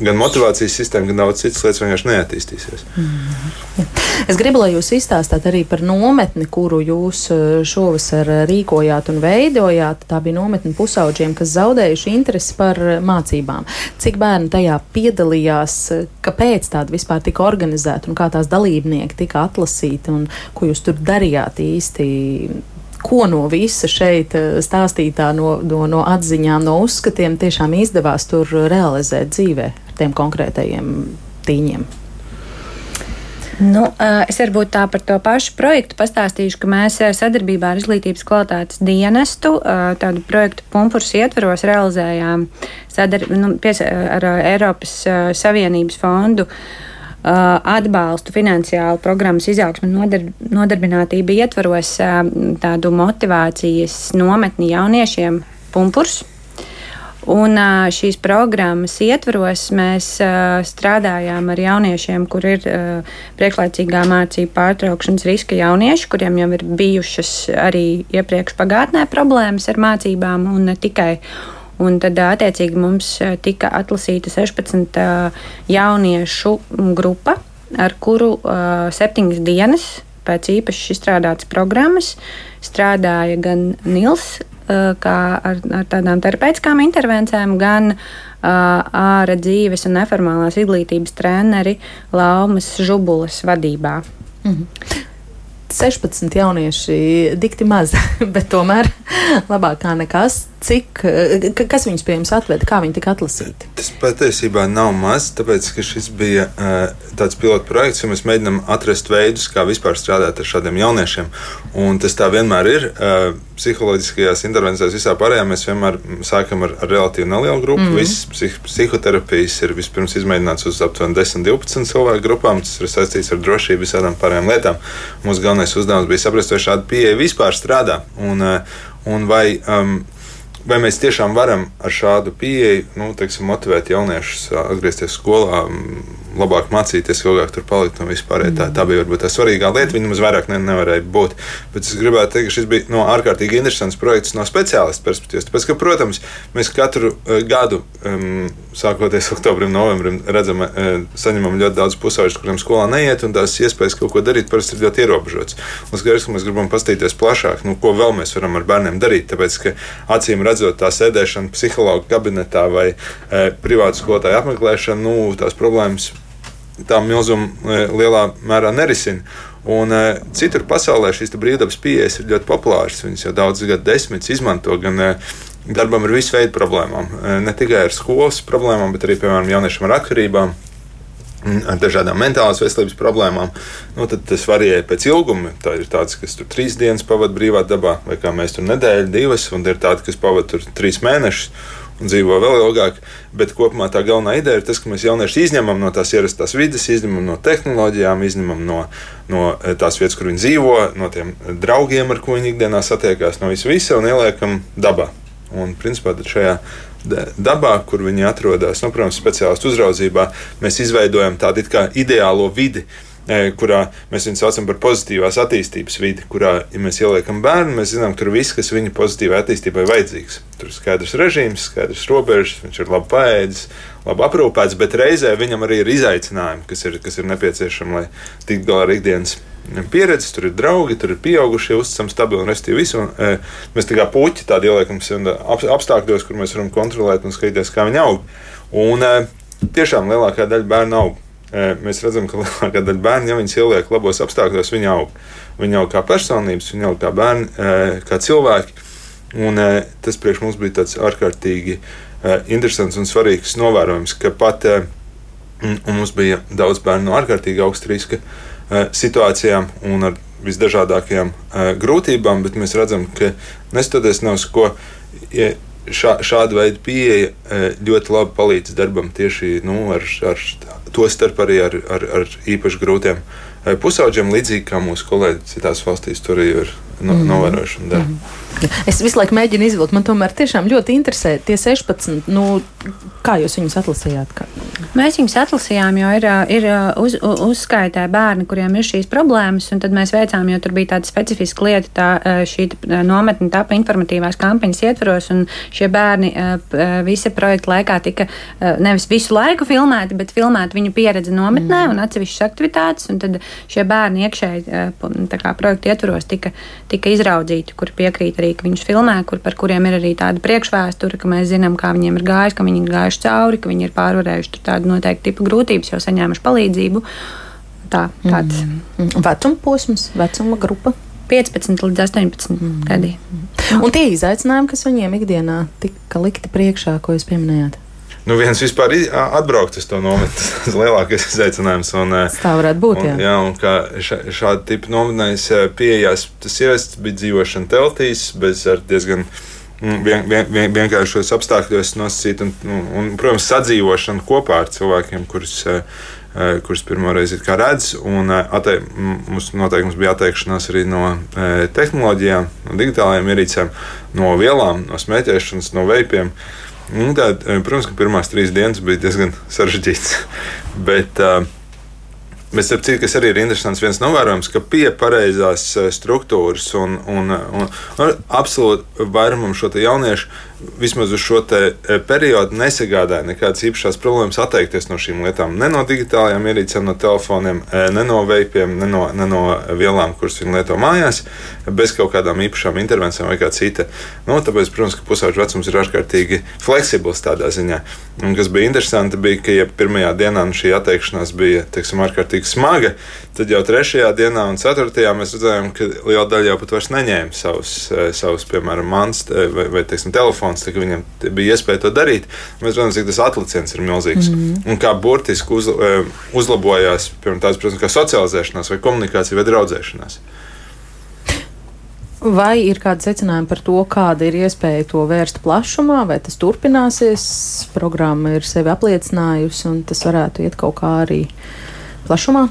gan motivācijas sistēma, gan daudz citas lietas vienkārši neattīstīsies. Mm. Es gribu, lai jūs izstāstāt arī par nometni, kuru jūs šovasar rīkojāt un veidojāt. Tā bija nometne pusauģiem, kas zaudējuši interesi par eh, mācībām. Cik bērni tajā piedalījās, kāpēc tāda vispār tika organizēta un kā tās dalībnieki tika atlasīti un ko jūs tur darījāt īsti? Ko no visa šeit eh, stāstītā, no, no, no atziņām, no uzskatiem tiešām izdevās tur realizēt dzīvē ar tiem konkrētajiem tīņiem? Nu, es varbūt tā par to pašu projektu pastāstīšu, ka mēs sadarbībā ar Izglītības kvalitātes dienestu tādu projektu pumpurus ietveros realizējām sadar, nu, pies, ar Eiropas Savienības fondu atbalstu finansiālu programmas izaugsmu nodar, nodarbinātību ietvaros tādu motivācijas nometni jauniešiem pumpurs. Un šīs programmas ietvaros mēs strādājām ar jauniešiem, kur ir priekšlaicīgā mācību pārtraukšanas riska jaunieši, kuriem jau ir bijušas arī iepriekš pagātnē problēmas ar mācībām un ne tikai. Un tad, attiecīgi, mums tika atlasīta 16 jauniešu grupa, ar kuru septiņas dienas pēc īpaši izstrādātas programmas strādāja gan Nils ar, ar tādām terapeitiskām intervencijām, gan ārā dzīves un neformālās izglītības treneri Laumas Žubulas vadībā. -hmm. 16 jaunieši dikti maz, bet tomēr labāk kā nekas. Cik, kas viņus pie jums atveda, kā viņi tika atlasīti? Tas patiesībā nav maz, tāpēc ka šis bija uh, tāds pilots projekts, jo mēs mēģinām atrast veidus, kā vispār strādāt ar šādiem jauniešiem. Un tas tā vienmēr ir. Uh, psiholoģiskajās intervencijās visā pārējā mēs vienmēr sākam ar, ar relatīvi nelielu grupu. Mm -hmm. Visas psih psihoterapijas ir vispirms izmēģināts uz aptuveni 10, 12 cilvēku grupām. Tas ir saistīts ar drošību, visādām pārējām lietām. Mūsu galvenais uzdevums bija saprast, vai šāda pieeja vispār strādā. Un, un vai, um, Vai mēs tiešām varam ar šādu pieeju nu, teiksim, motivēt jauniešus atgriezties skolā, labāk mācīties, ilgāk tur palikt un vispār. Tā, tā bija varbūt tā svarīgā lieta. Viņa mums vairāk ne, nevarēja būt. Bet es gribētu teikt, ka šis bija no, ārkārtīgi interesants projekts no speciālistu perspektīvas. Tāpēc, ka, protams, mēs katru uh, gadu, um, sākoties oktobrim, novembrim, redzam, uh, saņemam ļoti daudz pusauģu, kuriem skolā neiet, un tās iespējas kaut ko darīt parasti ir ļoti ierobežotas. Un skaidrs, ka mēs gribam paskatīties plašāk, nu, ko vēl mēs varam ar bērniem darīt. Tāpēc, ka acīm redzot, tā sēdēšana psihologa kabinetā vai uh, privātu skolotāju apmeklēšana, nu, tās problēmas tā milzuma e, lielā mērā nerisina. Un, uh, citur pasaulē šīs brīvdabas pieejas ir ļoti populāras. Viņas jau daudzus gadu desmitus izmanto gan uh, darbam ar visu veidu problēmām. Ne tikai ar skolas problēmām, bet arī, piemēram, jauniešiem ar atkarībām. Ar dažādām mentālās veselības problēmām. Nu, tad tas varēja pēc ilguma. Tā ir tāds, kas tur trīs dienas pavadīja brīvā dabā, vai kā mēs tur nedēļu, divas, un ir tādi, kas pavadīja tur trīs mēnešus dzīvo vēl ilgāk. Bet kopumā tā galvenā ideja ir tas, ka mēs jauniešus izņemam no tās ierastās vidas, izņemam no tehnoloģijām, izņemam no, no eh, tās vietas, kur viņi dzīvo, no tiem draugiem, ar ko viņi ikdienā satiekās, no visa, visa un ieliekam dabā. Un, principā, šajā dabā, kur viņi atrodas, nu, protams, speciālistu uzraudzībā, mēs izveidojam tādu ideālo vidi, uh, kurā mēs viņu saucam par pozitīvās attīstības vidi, kurā, ja mēs ieliekam bērnu, mēs zinām, ka tur viss, kas viņa pozitīvai attīstībai vajadzīgs. Tur ir skaidrs režīms, skaidrs robežas, viņš ir labi paēdis, labi aprūpēts, bet reizē viņam arī ir izaicinājumi, kas ir, kas ir nepieciešami, lai tiktu galā ar ikdienas pieredzi, tur ir draugi, tur ir pieaugušie, uzticami, stabili un restīvi visu. Un, e, mēs tā kā puķi tādi ieliekam ap, apstākļos, kur mēs varam kontrolēt un skatīties, kā viņi aug. Un e, tiešām lielākā daļa bērnu aug mēs redzam, ka lielākā daļa bērnu, ja viņus ieliek labos apstākļos, viņi aug. Viņi aug kā personības, viņi aug kā bērni, kā cilvēki. Un, tas priekš mums bija tāds ārkārtīgi interesants un svarīgs novērojums, ka pat mums bija daudz bērnu no ārkārtīgi augsta riska situācijām un ar visdažādākajām grūtībām, bet mēs redzam, ka neskatoties uz ko. Ja šā, šāda veida pieeja ļoti labi palīdz darbam tieši nu, ar, ar to starp arī ar, ar, ar īpaši grūtiem pusauģiem, līdzīgi kā mūsu kolēģi citās valstīs tur ir no, mm. novērojuši un dara. Mm. Es visu laiku mēģinu izvilkt. Man tomēr tiešām ļoti interesē tie 16. Nu, kā jūs viņus atlasījāt? Kā? Mēs viņus atlasījām, jo ir, ir uz, uzskaitē bērni, kuriem ir šīs problēmas. Tad mēs veicām, jo tur bija tāda specifiska lieta, tā šī nometne tapa informatīvās kampaņas ietvaros. Šie bērni visa projekta laikā tika nevis visu laiku filmēti, bet filmēti viņu pieredzi nometnē mm. un atsevišķas aktivitātes. Un tad šie bērni iekšēji projekta ietvaros tika, tika izraudzīti, kur piekrīt arī, ka viņus filmē, kur, par kuriem ir arī tāda priekšvēsture, ka mēs zinām, kā viņiem ir gājis, ka viņi ir gājuši cauri, ka viņi ir pārvarējuši tādu noteiktu tipu grūtības, jau saņēmuši palīdzību. Tā, tāds mm. mm. vecuma posms, vecuma grupa. 15 līdz 18 mm. gadi. Mm. Un tie izaicinājumi, kas viņiem ikdienā tika likti priekšā, ko jūs pieminējāt? Nu, viens vispār atbraukt uz to nometni, tas lielākais izaicinājums. Un, tā varētu būt. Un, jā, jā un kā šāda tipa nometnēs pieejās, tas ievests bija dzīvošana teltīs, bez diezgan mm, vien, vien, vien, vienkāršos apstākļos nosacīt, un, un, un, protams, sadzīvošana kopā ar cilvēkiem, kurus kurus pirmo reizi redz. Atte, mums noteikti bija atteikšanās arī no tehnoloģijām, no digitālajām ierīcēm, no vielām, no smēķēšanas, no veipiem. Uh, Nu, tā, eh, protams, ka pirmās trīs dienas bija diezgan sarežģītas. Bet, uh, Bet, starp citu, kas arī ir interesants, viens novērojums, ka pie pareizās eh, struktūras un, un, un, un absolūti vairumam šo jauniešu vismaz uz šo e, periodu nesagādāja nekādas īpašas problēmas atteikties no šīm lietām. Ne no digitālajām ierīcēm, no telefoniem, e, ne no veipiem, ne no, ne no vielām, kuras viņi lieto mājās, bez kaut kādām īpašām intervencijām vai kā cita. Nu, tāpēc, protams, ka pusauģis vecums ir ārkārtīgi fleksibls tādā ziņā. Un, kas bija interesanti, bija, ka ja pirmajā dienā nu, šī atteikšanās bija teiksim, ārkārtīgi smaga, tad jau trešajā dienā un ceturtajā mēs redzējām, ka liela daļa jau pat vairs neņēma savus, e, savus piemēram, mans vai, vai teiksim, telefons, tā, viņam bija iespēja to darīt. Mēs redzam, cik tas atliciens ir milzīgs. Mm -hmm. Un kā burtiski uz, e, uzlabojās tāds, protams, kā socializēšanās, vai komunikācija, vai draudzēšanās. Vai ir kādi secinājumi par to, kāda ir iespēja to vērst plašumā, vai tas turpināsies? Programma ir sevi apliecinājusi, un tas varētu iet kaut kā arī plašumā.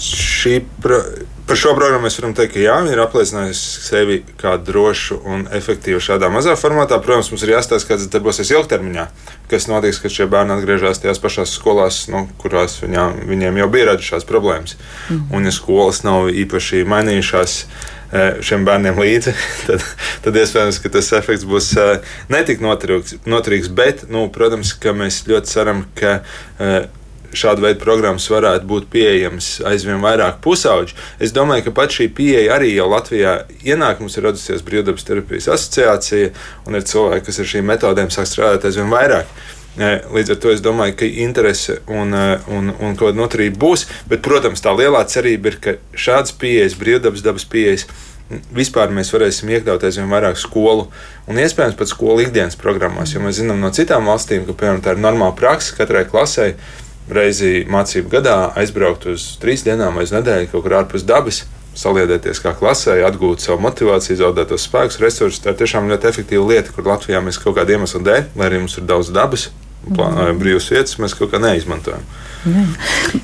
Šī pro Par šo programmu mēs varam teikt, ka jā, viņi ir apliecinājusi sevi kā drošu un efektīvu šādā mazā formātā. Protams, mums ir jāstāsta, kāds darbosies ilgtermiņā, kas notiks, kad šie bērni atgriežas tajās pašās skolās, nu, kurās viņā, viņiem jau bija radušās problēmas. Mm. Un, ja skolas nav īpaši mainījušās, eh, šiem bērniem līdzi, tad, tad iespējams, ka tas efekts būs eh, netik noturīgs. bet, nu, protams, ka mēs ļoti ceram, ka eh, šāda veida programmas varētu būt pieejamas aizvien vairāk pusauģu. Es domāju, ka pat šī pieeja arī jau Latvijā ienāk. Mums ir radusies Brīvdabas terapijas asociācija, un ir cilvēki, kas ar šīm metodēm sāk strādāt aizvien vairāk. E, līdz ar to es domāju, ka interese un, e, un, un kaut kāda noturība būs. Bet, protams, tā lielā cerība ir, ka šādas pieejas, brīvdabas dabas pieejas, vispār mēs varēsim iekļaut aizvien vairāk skolu un iespējams pat skolu ikdienas programmās. Jo mēs zinām no citām valstīm, ka piemēram tā ir normāla praksa katrai klasei reizi mācību gadā aizbraukt uz trīs dienām vai uz nedēļu kaut kur ārpus dabas. Saliedēties kā klasē, atgūt savu motivāciju, zaudēt tos spēkus, resursus. Tā ir tiešām ļoti efektīva lieta, kur Latvijā mēs kaut kādu iemeslu dēļ, lai arī mums ir daudz dabas, mm. brīvas vietas, mēs kaut kā neizmantojam. Jā.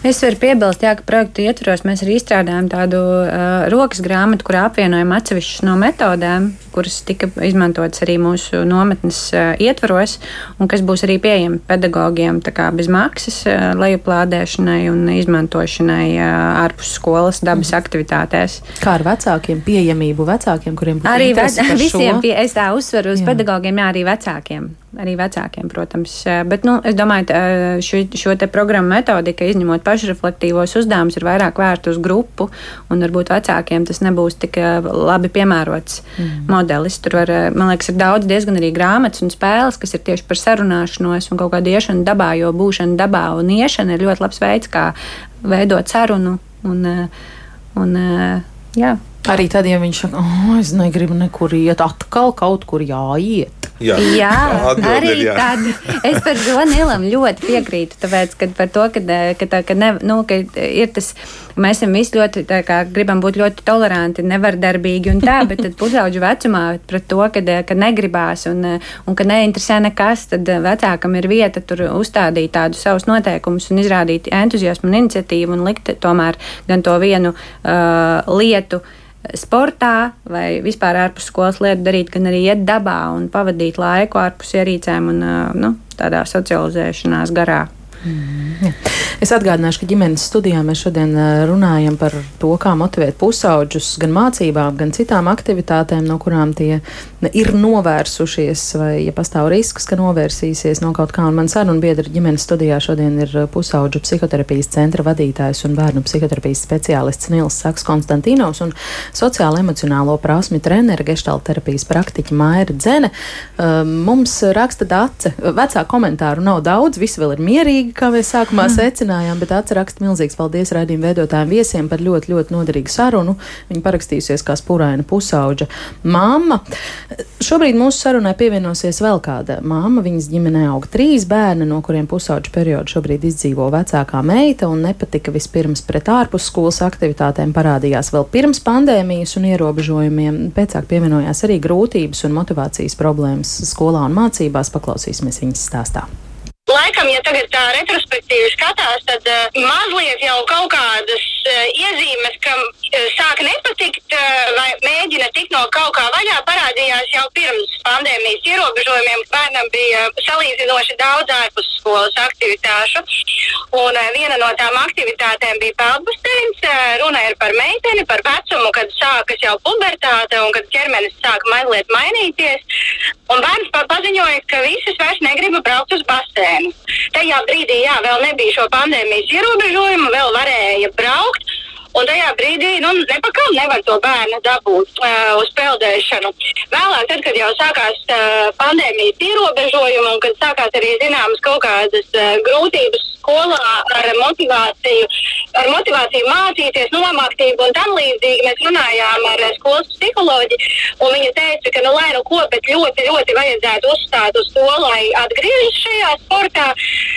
Es varu piebilst, jā, ka projektu ietvaros mēs arī izstrādājam tādu uh, rokas grāmatu, kurā apvienojam atsevišķas no metodēm, kuras tika izmantotas arī mūsu nometnes uh, ietvaros, un kas būs arī pieejami pedagogiem bez maksas uh, lejuplādēšanai un izmantošanai uh, ārpus skolas dabas mm. aktivitātēs. Kā ar vecākiem, pieejamību vecākiem, kuriem būtu arī visiem, pie, es tā uzsveru uz jā. pedagogiem, jā, arī vecākiem. Arī vecākiem, protams. Bet nu, es domāju, ka šo, šo programmu metodika, izņemot pašreflektīvos uzdevumus, ir vairāk vērsta uz grupu, un varbūt vecākiem tas nebūs tik labi piemērots mm. modelis modelis. Tur var, man liekas, ir daudz diezgan arī grāmatas un spēles, kas ir tieši par sarunāšanos un kaut kādu iešanu dabā, jo būšana dabā un iešana ir ļoti labs veids, kā veidot sarunu. Un, un, jā. Arī tad, ja viņš saka, oh, es negribu nekur iet, atkal kaut kur jāiet. Jā, Jā arī ir, jā. tad es par to Nilam ļoti piekrītu. Tāpēc, kad par to, ka, ka, tā, ka, ne, nu, ka ir tas, mēs esam visi ļoti, kā, gribam būt ļoti toleranti, nevardarbīgi un tā, bet tad pusauģu vecumā pret to, ka, ka negribās un, un ka neinteresē nekas, tad vecākam ir vieta tur uzstādīt tādus savus noteikumus un izrādīt entuziasmu un iniciatīvu un likt tomēr gan to vienu uh, lietu sportā vai vispār ārpus skolas lietu darīt, gan arī iet dabā un pavadīt laiku ārpus ierīcēm un nu, tādā socializēšanās garā. Mm, es atgādināšu, ka ģimenes studijā mēs šodien runājam par to, kā motivēt pusauģus gan mācībām, gan citām aktivitātēm, no kurām tie ir novērsušies, vai ja pastāv risks, ka novērsīsies no kaut kā. Un man saruna biedra ģimenes studijā šodien ir pusauģu psihoterapijas centra vadītājs un bērnu psihoterapijas speciālists Nils Saks Konstantīnovs un sociālo emocionālo prasmi treneri geštāla terapijas praktiķa Maira Dzene. Mums raksta dace, vecā komentāru nav daudz, visi vēl ir mierīgi kā mēs sākumā secinājām, bet atcerakst milzīgs paldies raidījumu veidotājiem viesiem par ļoti, ļoti noderīgu sarunu. Viņa parakstījusies kā spuraina pusauģa mamma. Šobrīd mūsu sarunai pievienosies vēl kāda mamma. Viņas ģimenē aug trīs bērni, no kuriem pusauģa periodu šobrīd izdzīvo vecākā meita un nepatika vispirms pret ārpus skolas aktivitātēm parādījās vēl pirms pandēmijas un ierobežojumiem. Pēcāk pievienojās arī grūtības un motivācijas problēmas skolā un mācībās. Paklausīsimies viņas stāstā. Laikam, ja tagad tā retrospektīvi skatās, tad uh, mazliet jau kaut kādas uh, iezīmes, ka uh, sāk nepatikt uh, vai mēģina tikt no kaut kā vaļā, parādījās jau pirms pandēmijas ierobežojumiem. Bērnam bija salīdzinoši daudz ārpus skolas aktivitāšu, un uh, viena no tām aktivitātēm bija peldbasteins. Uh, runa ir par meiteni, par vecumu, kad sākas jau pubertāte un kad ķermenis sāk mazliet mainīties. Un bērns paziņoja, ka visas vairs negrib braukt uz basēnu problēmu. Tajā brīdī, jā, vēl nebija šo pandēmijas ierobežojumu, vēl varēja braukt. Un tajā brīdī nu, nepakām nevar to bērnu dabūt uh, uz peldēšanu. Vēlāk, tad, kad jau sākās uh, pandēmijas ierobežojumi un kad sākās arī zināmas kaut kādas uh, grūtības skolā ar motivāciju, ar motivāciju mācīties, nomaktību un tam līdzīgi, mēs runājām ar skolas psiholoģi. Viņa teica, ka, nu, lai nu ko, bet ļoti, ļoti vajadzētu uzstāt uz to, lai atgriežas šajā sportā,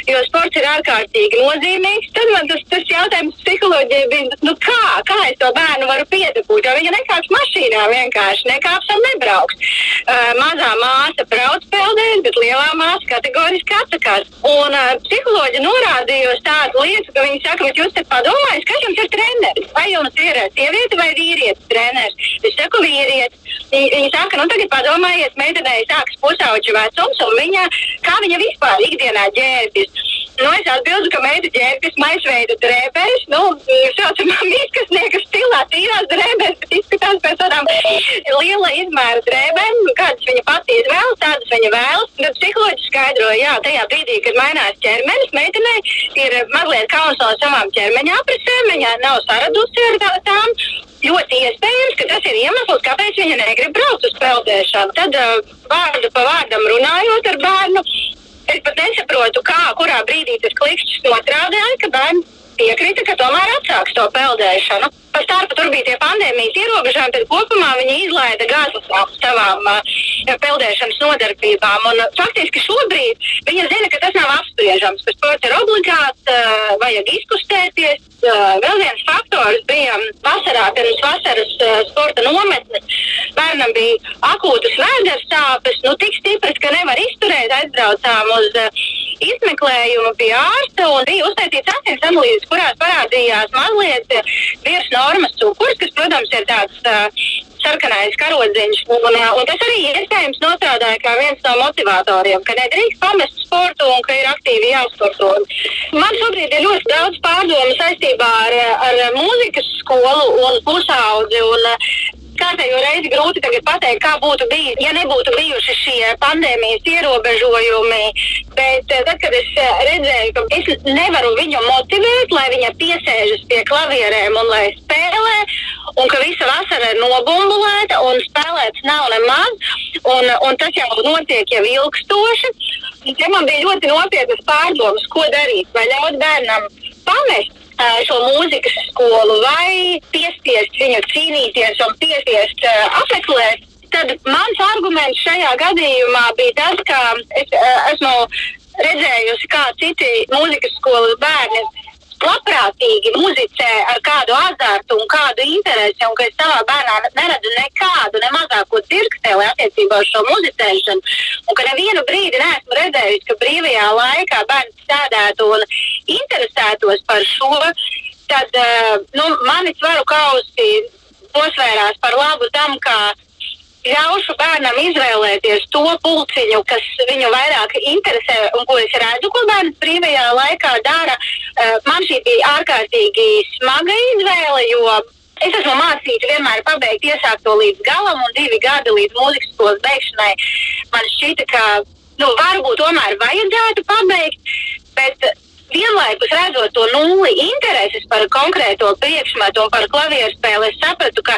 jo sports ir ārkārtīgi nozīmīgs. Tad man tas, tas jautājums psiholoģijai bija, nu, kā, kā es to bērnu varu piedabūt, jo viņa nekāps mašīnā vienkārši, nekāps un nebrauks. Uh, mazā māsa brauc peldēt, bet lielā māsa kategoriski atsakās. Un uh, psiholoģi norādīja uz tādu lietu, ka viņi saka, bet jūs te padomājat, kas jums ir treneris? Vai jums ir sieviete vai vīrietis treneris? Es saku vīrietis. Viņi saka, nu tagad padomājiet, meitenei sākas pusauģu vecums un viņa, kā viņa vispār ikdienā ģērbjas. Nu, es atbildu, ka meita ģērbjas maisveida drēbēs, nu, saucamā mīkasnieka stilā, tīrās drēbēs, bet izskatās pēc tādām liela izmēra drēbēm, kādas viņa pati izvēlas, tādas viņa vēlas. Tad psiholoģiski skaidroja, jā, tajā brīdī, kad mainās ķermenis, meitenei ir mazliet kauns no savām ķermeņa aprisēm, viņa nav saradusi ar tām. Ļoti iespējams, ka tas ir iemesls, kāpēc viņa negrib braukt uz peldēšanu. Tad uh, vārdu pa vārdam runājot ar bērnu, Es pat nesaprotu, kā, kurā brīdī tas klikšķis nostrādāja, ka bērns piekrita, ka tomēr atsāks to peldēšanu. Pa starpu tur bija tie pandēmijas ierobežojumi, tad kopumā viņi izlaida gāzes savām uh, peldēšanas nodarbībām. Un, uh, faktiski šobrīd viņi zina, ka tas nav apspriežams, ka sports ir obligāts, uh, vajag izkustēties. Uh, vēl viens faktors bija vasarā, pirms vasaras uh, sporta nometnes. Bērnam bija akūtas vēders sāpes, nu tik stipras, ka nevar izturēt. Aizbraucām uz uh, izmeklējumu pie ārsta un bija uztaisīts asins analīzes, kurās parādījās mazliet virs normas cukurs, kas, protams, ir tāds uh, sarkanais karodziņš. Un, un, un tas arī iespējams nostrādāja kā viens no motivatoriem, ka nedrīkst pamest sportu un ka ir aktīvi jāsporto. Man šobrīd ir ļoti daudz pārdomu saistībā ar, ar mūzikas skolu un pusaudzi. Un, kārtējo reizi grūti pateikt, kā būtu bijis, ja nebūtu bijuši šie pandēmijas ierobežojumi. Bet tad, kad es redzēju, ka es nevaru viņu motivēt, lai viņa piesēžas pie klavierēm un lai spēlē, un ka visa vasara ir nobumbulēta un spēlēts nav nemaz. Un, un tas jau notiek jau ilgstoši. Te man bija ļoti nopietnas pārdomas, ko darīt. Vai ļaut bērnam pamest šo mūzikas skolu, vai piespiest viņu cīnīties un piespiest uh, apmeklēt. Tad mans arguments šajā gadījumā bija tas, ka es uh, esmu redzējusi, kā citi mūzikas skolas bērni labprātīgi muzicē ar kādu azartu un kādu interesi, un ka es savā bērnā neredzu nekādu, ne mazāko dzirksteli attiecībā uz šo muzicēšanu, un ka nevienu brīdi neesmu redzējusi, ka brīvajā laikā bērns sēdētu un interesētos par šo, tad uh, nu, manis varu kausi nosvērās par labu tam, ka ļaušu bērnam izvēlēties to pulciņu, kas viņu vairāk interesē un ko es redzu, ko bērns brīvajā laikā dara. Uh, man šī bija ārkārtīgi smaga izvēle, jo es esmu mācīta vienmēr pabeigt iesākto līdz galam, un divi gadi līdz mūzikas skolas beigšanai man šķita, ka nu, varbūt tomēr vajadzētu pabeigt. Bet, Vienlaikus redzot to nulli intereses par konkrēto priekšmetu un par klavieru spēli, es sapratu, ka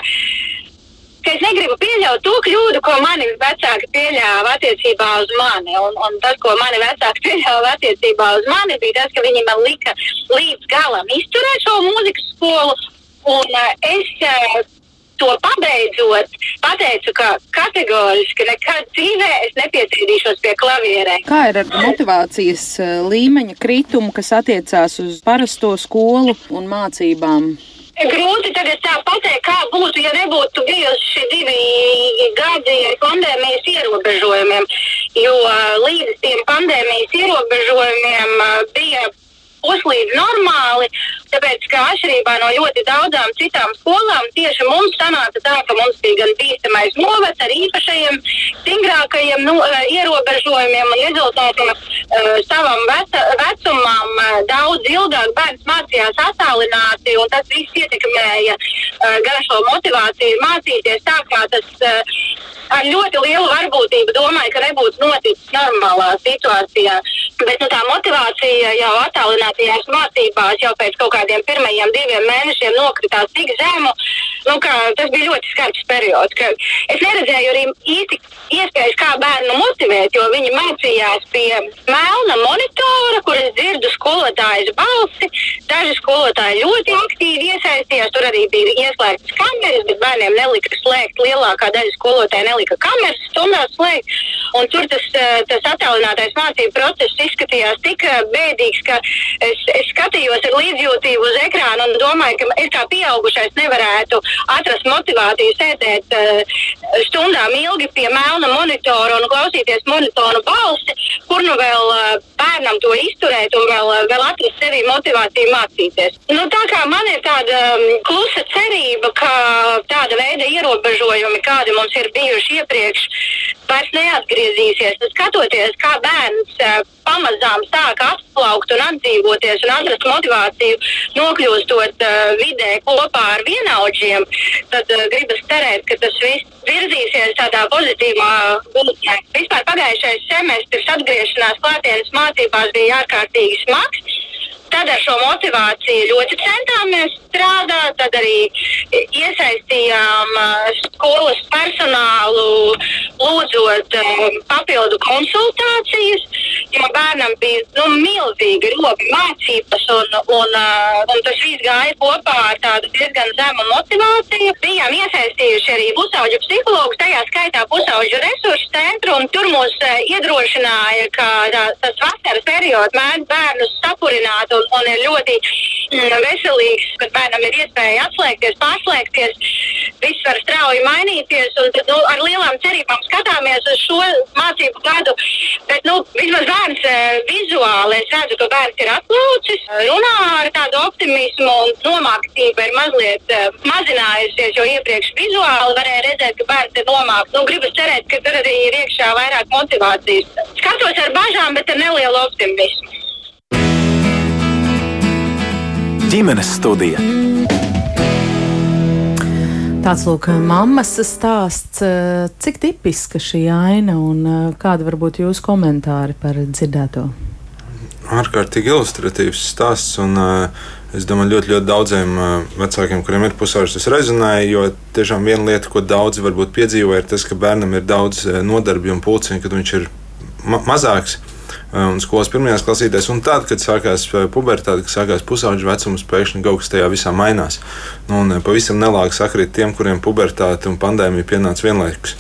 ka es negribu pieļaut to kļūdu, ko mani vecāki pieļāva attiecībā uz mani. Un, un tas, ko mani vecāki pieļāva attiecībā uz mani, bija tas, ka viņi man lika līdz galam izturēt šo mūzikas skolu. Un uh, es uh, to pabeidzot, pateicu, ka kategoriski nekad dzīvē es nepiecīdīšos pie klavierēm. Kā ir ar motivācijas līmeņa kritumu, kas attiecās uz parasto skolu un mācībām? Grūti tagad tā pateikt, kā būtu, ja nebūtu bijuši divi gadi ar pandēmijas ierobežojumiem. Jo līdz tiem pandēmijas ierobežojumiem bija puslīdz normāli. Tāpēc, ka atšķirībā no ļoti daudzām citām skolām, tieši mums sanāca tā, ka mums bija gan bīstamais novads ar īpašajiem, stingrākajiem nu, ierobežojumiem un rezultātiem uh, savam veca, vecumam uh, daudz ilgāk bērns mācījās attālināti, un tas viss ietekmēja uh, gan šo motivāciju mācīties tā, kā tas uh, ar ļoti lielu varbūtību domāju, ka nebūtu noticis normālā situācijā. Bet nu, tā motivācija jau attālinātajās mācībās jau pēc kaut kādiem pirmajiem diviem mēnešiem nokritās tik zemu, nu, ka tas bija ļoti skarbs periods. Es neredzēju arī īsti iespējas, kā bērnu motivēt, jo viņi mācījās pie melna monitora, kur es dzirdu skolotājas balsi. Daži skolotāji ļoti aktīvi iesaistījās, tur arī bija ieslēgtas kameras, bet bērniem nelika slēgt. Lielākā daļa skolotāja nelika kameras stundās slēgt. Un tur tas, tas attālinātais mācību process izskatījās tik eh, bēdīgs, ka es, es skatījos ar līdzjūtību uz ekrānu un domāju, ka es kā pieaugušais nevarētu atrast motivāciju sēdēt uh, stundām ilgi pie melna monitora un klausīties monitoru balsi, kur nu vēl uh, bērnam to izturēt un vēl, uh, vēl atrast sevī motivāciju mācīties. Nu, tā kā man ir tāda um, klusa cerība, ka tāda veida ierobežojumi, kādi mums ir bijuši iepriekš, vairs neatgriezīsies. Nu, skatoties, kā bērns uh, pamazām sāk atplaukt un atdzīvoties un atrast motivāciju, nokļūstot uh, vidē kopā ar vienaudžiem, tad uh, gribas cerēt, ka tas viss virzīsies tādā pozitīvā gultnē. Vispār pagājušais semestris atgriešanās klātienes mācībās bija ārkārtīgi smags. Tad ar šo motivāciju ļoti centāmies strādāt, tad arī iesaistījām skolas personālu, lūdzot papildu konsultācijas, jo bērnam bija nu, milzīgi robi mācības, un, un, un tas viss gāja kopā ar tādu diezgan zemu motivāciju. Bijām iesaistījuši arī pusauģu psihologus, tajā skaitā pusauģu resursu centru, un tur mūs iedrošināja, ka tā, tas vasaras periods mēdz bērnus sapurināt un, ir ļoti mm, veselīgs, kad bērnam ir iespēja atslēgties, pārslēgties. Viss var strauji mainīties, un nu, ar lielām cerībām skatāmies uz šo mācību gadu. Bet, nu, vismaz bērns e, vizuāli, es redzu, ka bērns ir atklāts, runā ar tādu optimismu, un nomāktība ir mazliet e, mazinājusies, jo iepriekš vizuāli varēja redzēt, ka bērns ir nomākts. Nu, gribas cerēt, ka tur arī ir iekšā vairāk motivācijas. Skatos ar bažām, bet ar nelielu optimismu. Ģimenes studija. Tāds lūk, mammas stāsts. Cik tipiska šī aina un kāda varbūt jūsu komentāri par dzirdēto? ārkārtīgi ilustratīvs stāsts. Un, uh, Es domāju, ļoti, ļoti daudziem vecākiem, kuriem ir pusauģis, tas rezonēja. Jo tiešām viena lieta, ko daudzi varbūt piedzīvo, ir tas, ka bērnam ir daudz nodarbju un pulciņu, kad viņš ir ma mazāks. Uh, un skolas pirmajās klasītēs, un tad, kad sākās pubertāte, kad sākās pusauģa vecums, pēkšņi kaut kas tajā visā mainās. Nu, un pavisam nelāgi sakrīt tiem, kuriem pubertāte un pandēmija pienāca vienlaikus.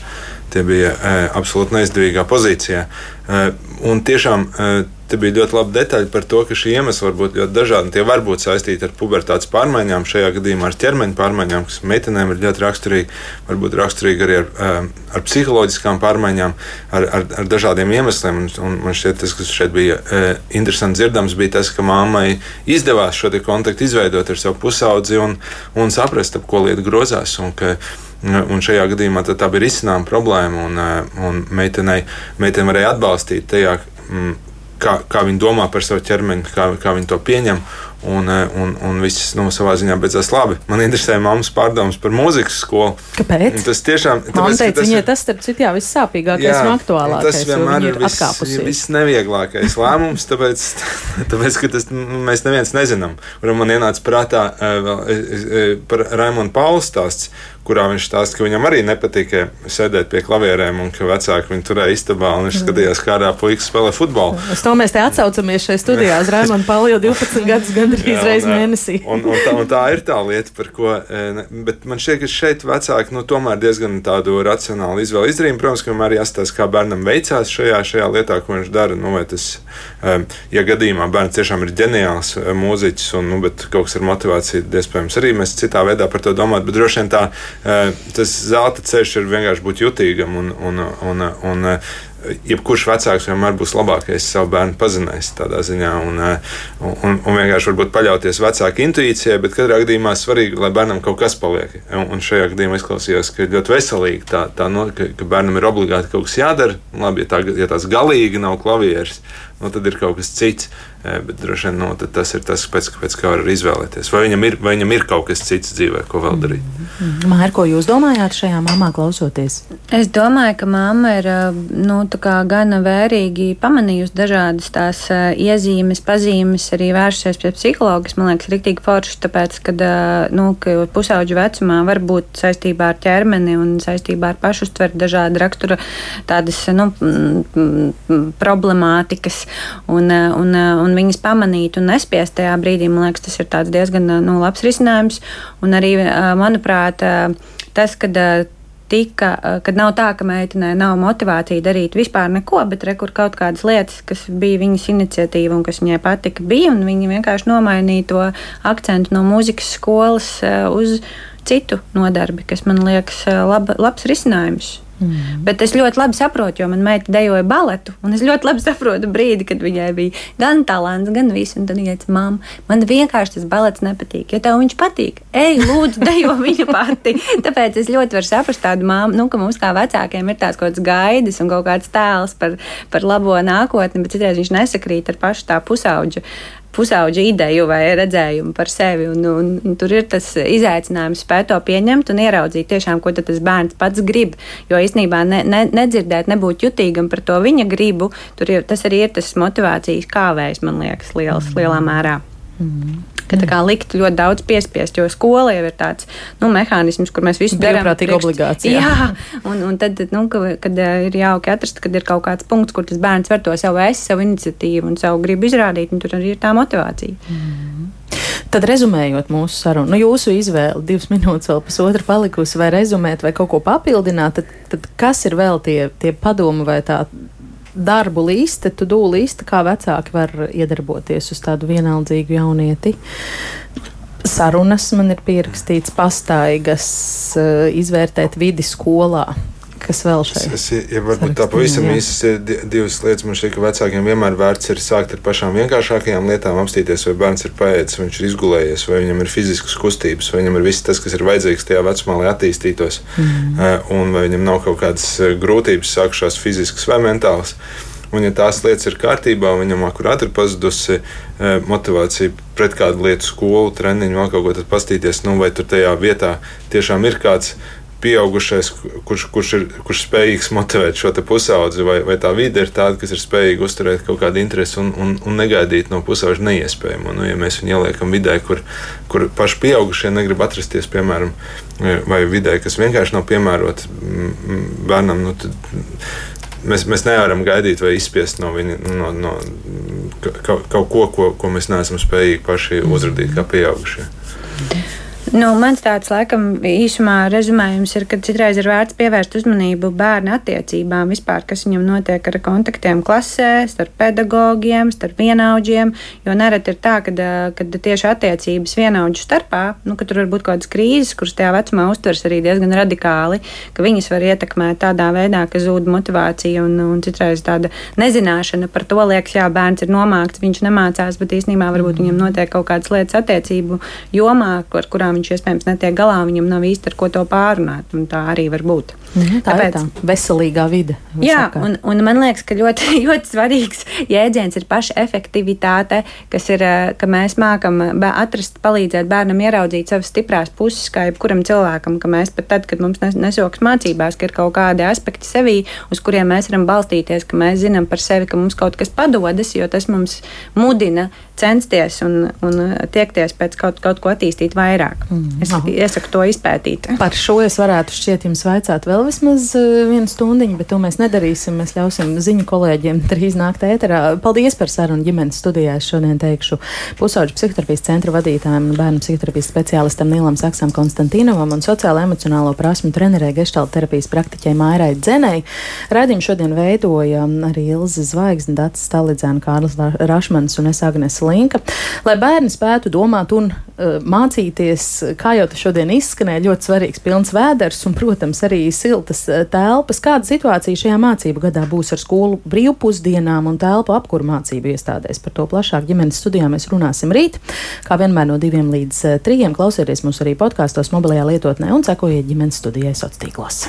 Tie bija e, absolūti neizdevīgā pozīcijā. E, un tiešām e, Te bija ļoti labi detaļi par to, ka šie iemesli var būt ļoti dažādi. Tie var būt saistīti ar pubertātes pārmaiņām, šajā gadījumā ar ķermeņa pārmaiņām, kas meitenēm ir ļoti raksturīgi, varbūt raksturīgi arī ar, eh, ar psiholoģiskām pārmaiņām, ar, ar, ar dažādiem iemesliem. Un, un man šķiet, tas, kas šeit bija e, interesants dzirdams, bija tas, ka mammai izdevās šo kontaktu izveidot ar savu pusaudzi un, un saprast, ap ko lieta grozās. Un, ka, Un šajā gadījumā tā bija izsināma problēma, un, eh, un meitenei, meitenei varēja atbalstīt tajā, kā, kā viņi domā par savu ķermeni, kā, kā viņi to pieņem. Un, eh, un, un viss nu, savā ziņā beidzās labi. Man interesē mammas pārdomas par mūzikas skolu. Kāpēc? Tas tiešām. Man teica, viņai tas, starp citu, jā, vissāpīgākais jā, un aktuālākais. Tas vienmēr ir viss, viss nevieglākais lēmums, tāpēc, tāpēc ka tas, nu, mēs neviens nezinām. Un man ienāca prātā uh, par Raimonu Paulu stāsts, kurā viņš stāsta, ka viņam arī nepatika sēdēt pie klavierēm un ka vecāki viņu turēja istabā un viņš mm. skatījās, kādā puikas spēlē futbolu. Uz to mēs te atsaucamies šajā studijā uz Raimonu Paulu jau 12 gadus gandrīz reizes mēnesī. un, un, tā, un tā ir tā lieta, par ko, bet man šķiet, ka šeit vecāki nu, tomēr diezgan tādu racionālu izvēli izdarīja. Protams, ka arī jāstāsta, kā bērnam veicās šajā, šajā lietā, ko viņš dara. Nu, tas, ja gadījumā bērns tiešām ir ģeniāls mūziķis un nu, kaut kas ar motivāciju, iespējams, arī mēs citā veidā par to domājam, bet droši vien tā tas zelta ceļš ir vienkārši būt jutīgam un, un, un, un jebkurš vecāks vienmēr būs labākais savu bērnu pazinējis tādā ziņā. Un, un, un vienkārši varbūt paļauties vecāku intuīcijai, bet katrā gadījumā svarīgi, lai bērnam kaut kas paliek. Un, šajā gadījumā izklausījās, ka ļoti veselīgi tā, tā no, ka, ka bērnam ir obligāti kaut kas jādara. Labi, ja, tā, ja tās galīgi nav klavieres, nu, tad ir kaut kas cits. Bet droši vien nu, tas ir tas, pēc, pēc kā var izvēlēties. Vai viņam, ir, vai viņam ir kaut kas cits dzīvē, ko vēl darīt? Mm. Māra, ko jūs domājāt šajā mamā klausoties? Es domāju, ka mamma ir nu, gana vērīgi pamanījusi dažādas tās iezīmes, pazīmes, arī vērsusies pie psihologa. Man liekas, rīktīgi forši, tāpēc, ka, nu, ka pusauģu vecumā var būt saistībā ar ķermeni un saistībā ar pašuztveru dažādi rakstura tādas nu, problemātikas. Un, un, un un viņas pamanīt un nespiest tajā brīdī, man liekas, tas ir diezgan nu, labs risinājums. Un arī, manuprāt, tas, kad tika, kad nav tā, ka meitenei nav motivācija darīt vispār neko, bet rekur kaut kādas lietas, kas bija viņas iniciatīva un kas viņai patika, bija, un viņa vienkārši nomainīja to akcentu no mūzikas skolas uz citu nodarbi, kas man liekas laba, labs risinājums. Mm. Bet es ļoti labi saprotu, jo manā meita dejoja baletu. Es ļoti labi saprotu brīdi, kad viņai bija gan talants, gan viss. Tad viņa teica, māma, man vienkārši tas balets nepatīk. Ja tev viņš patīk, ej, lūdzu, dejo viņa pati. Tāpēc es ļoti varu saprast tādu māmu, nu, ka mums kā vecākiem ir tās kaut kādas gaidas un kaut kāds tēls par, par labo nākotni, bet citreiz viņš nesakrīt ar pašu tā pusauģu pusauģa ideju vai redzējumu par sevi. Un, un, un tur ir tas izaicinājums spēt to pieņemt un ieraudzīt tiešām, ko tas bērns pats grib. Jo īstenībā ne, ne, nedzirdēt, nebūt jutīgam par to viņa gribu, ir, tas arī ir tas motivācijas kāvējs, man liekas, liels, lielā mērā. Mm ka tā kā likt ļoti daudz piespiest, jo skola jau ir tāds nu, mehānisms, kur mēs visu darām. Brīvprātīga obligācija. Jā, un, un tad, nu, ka, kad eh, ir jauki atrast, kad ir kaut kāds punkts, kur tas bērns var to savu es, savu iniciatīvu un savu gribu izrādīt, un tur arī ir tā motivācija. Mm. Tad rezumējot mūsu sarunu, nu, jūsu izvēle, divas minūtes vēl pusotra palikusi, vai rezumēt, vai kaut ko papildināt, tad, tad kas ir vēl tie, tie padomi vai tā darbu līste, tu dūli līste, kā vecāki var iedarboties uz tādu vienaldzīgu jaunieti. Sarunas man ir pierakstīts pastaigas, eh, izvērtēt vidi skolā kas vēl šeit? Es, es, ja varbūt tā pavisam īsi divas lietas. Man šķiet, ka vecākiem vienmēr vērts ir sākt ar pašām vienkāršākajām lietām, apstīties, vai bērns ir paēdis, vai viņš ir izgulējies, vai viņam ir fiziskas kustības, vai viņam ir viss tas, kas ir vajadzīgs tajā vecumā, lai attīstītos, mm. un vai viņam nav kaut kādas eh, grūtības sākušās fiziskas vai mentālas. Un, ja tās lietas ir kārtībā, viņam akurāti ir pazudusi eh, motivācija pret kādu lietu, skolu, treniņu, vēl kaut ko, tad paskatīties, nu, vai tur tajā vietā tiešām ir kāds pieaugušais, kurš, kurš ir kurš spējīgs motivēt šo pusaudzi, vai, vai tā vide ir tāda, kas ir spējīga uzturēt kaut kādu interesi un, un, un negaidīt no pusauģa neiespējamo. Nu, ja mēs viņu ieliekam vidē, kur, kur paši pieaugušie negrib atrasties, piemēram, vai vidē, kas vienkārši nav piemērota bērnam, nu, tad mēs, mēs nevaram gaidīt vai izspiest no viņa no, no, kaut, kaut ko, ko, ko mēs neesam spējīgi paši uzrādīt kā pieaugušie. Nu, mans tāds, laikam, īsumā rezumējums ir, ka citreiz ir vērts pievērst uzmanību bērnu attiecībām, vispār, kas viņam notiek ar kontaktiem klasē, starp pedagogiem, starp vienaudžiem. Jo nereti ir tā, ka kad tieši attiecības vienaudžu starpā, nu, ka tur var būt kaut kādas krīzes, kuras tajā vecumā uztvers arī diezgan radikāli, ka viņas var ietekmēt tādā veidā, ka zūd motivācija un, un citreiz tāda nezināšana par to liekas, jā, bērns ir nomākts, viņš nemācās, bet īstenībā varbūt viņam notiek kaut kādas lietas attiecību jomā, ar kurām viņš iespējams netiek galā, viņam nav īsti ar ko to pārunāt. Tā arī var būt. Mhm, tā Tāpēc, ir tā veselīgā vide. Jā, un, un man liekas, ka ļoti, ļoti svarīgs jēdziens ir paša efektivitāte, kas ir, eh, ka mēs mākam atrast, palīdzēt bērnam ieraudzīt savas stiprās puses, kā jebkuram cilvēkam, ka mēs pat tad, kad mums nesoks mācībās, ka ir kaut kādi aspekti sevī, uz kuriem mēs varam balstīties, ka mēs zinām par sevi, ka mums kaut kas padodas, jo tas mums mudina censties un, un tiekties pēc kaut, kaut ko attīstīt vairāk. Mm. Es Aha. iesaku to izpētīt. Par šo es varētu šķiet jums vaicāt vēl vismaz uh, vienu stundiņu, bet to mēs nedarīsim. Mēs ļausim ziņu kolēģiem drīz nākt ēterā. Paldies par sarunu ģimenes studijā. Es šodien teikšu pusauģu psihoterapijas centra vadītājiem bērnu psihoterapijas speciālistam Nilam Saksam Konstantīnovam un sociālo emocionālo prasmu trenerē geštāla terapijas praktiķei Mairai Dzenei. Radījumu šodien veidoja arī Ilze Zvaigzne, Dats Stalidzēna, Kārlis Rašmans un es Agnes Linka. Lai bērni spētu domāt un uh, mācīties, kā jau tas šodien izskanēja, ļoti svarīgs pilns vēders un, protams, arī siltas uh, telpas. Kāda situācija šajā mācību gadā būs ar skolu brīvpusdienām un telpu apkuru mācību iestādēs? Par to plašāk ģimenes studijā mēs runāsim rīt. Kā vienmēr no diviem līdz uh, trijiem klausieties mūs arī podkāstos, mobilajā lietotnē un sekojiet ģimenes studijai sociālos tīklos.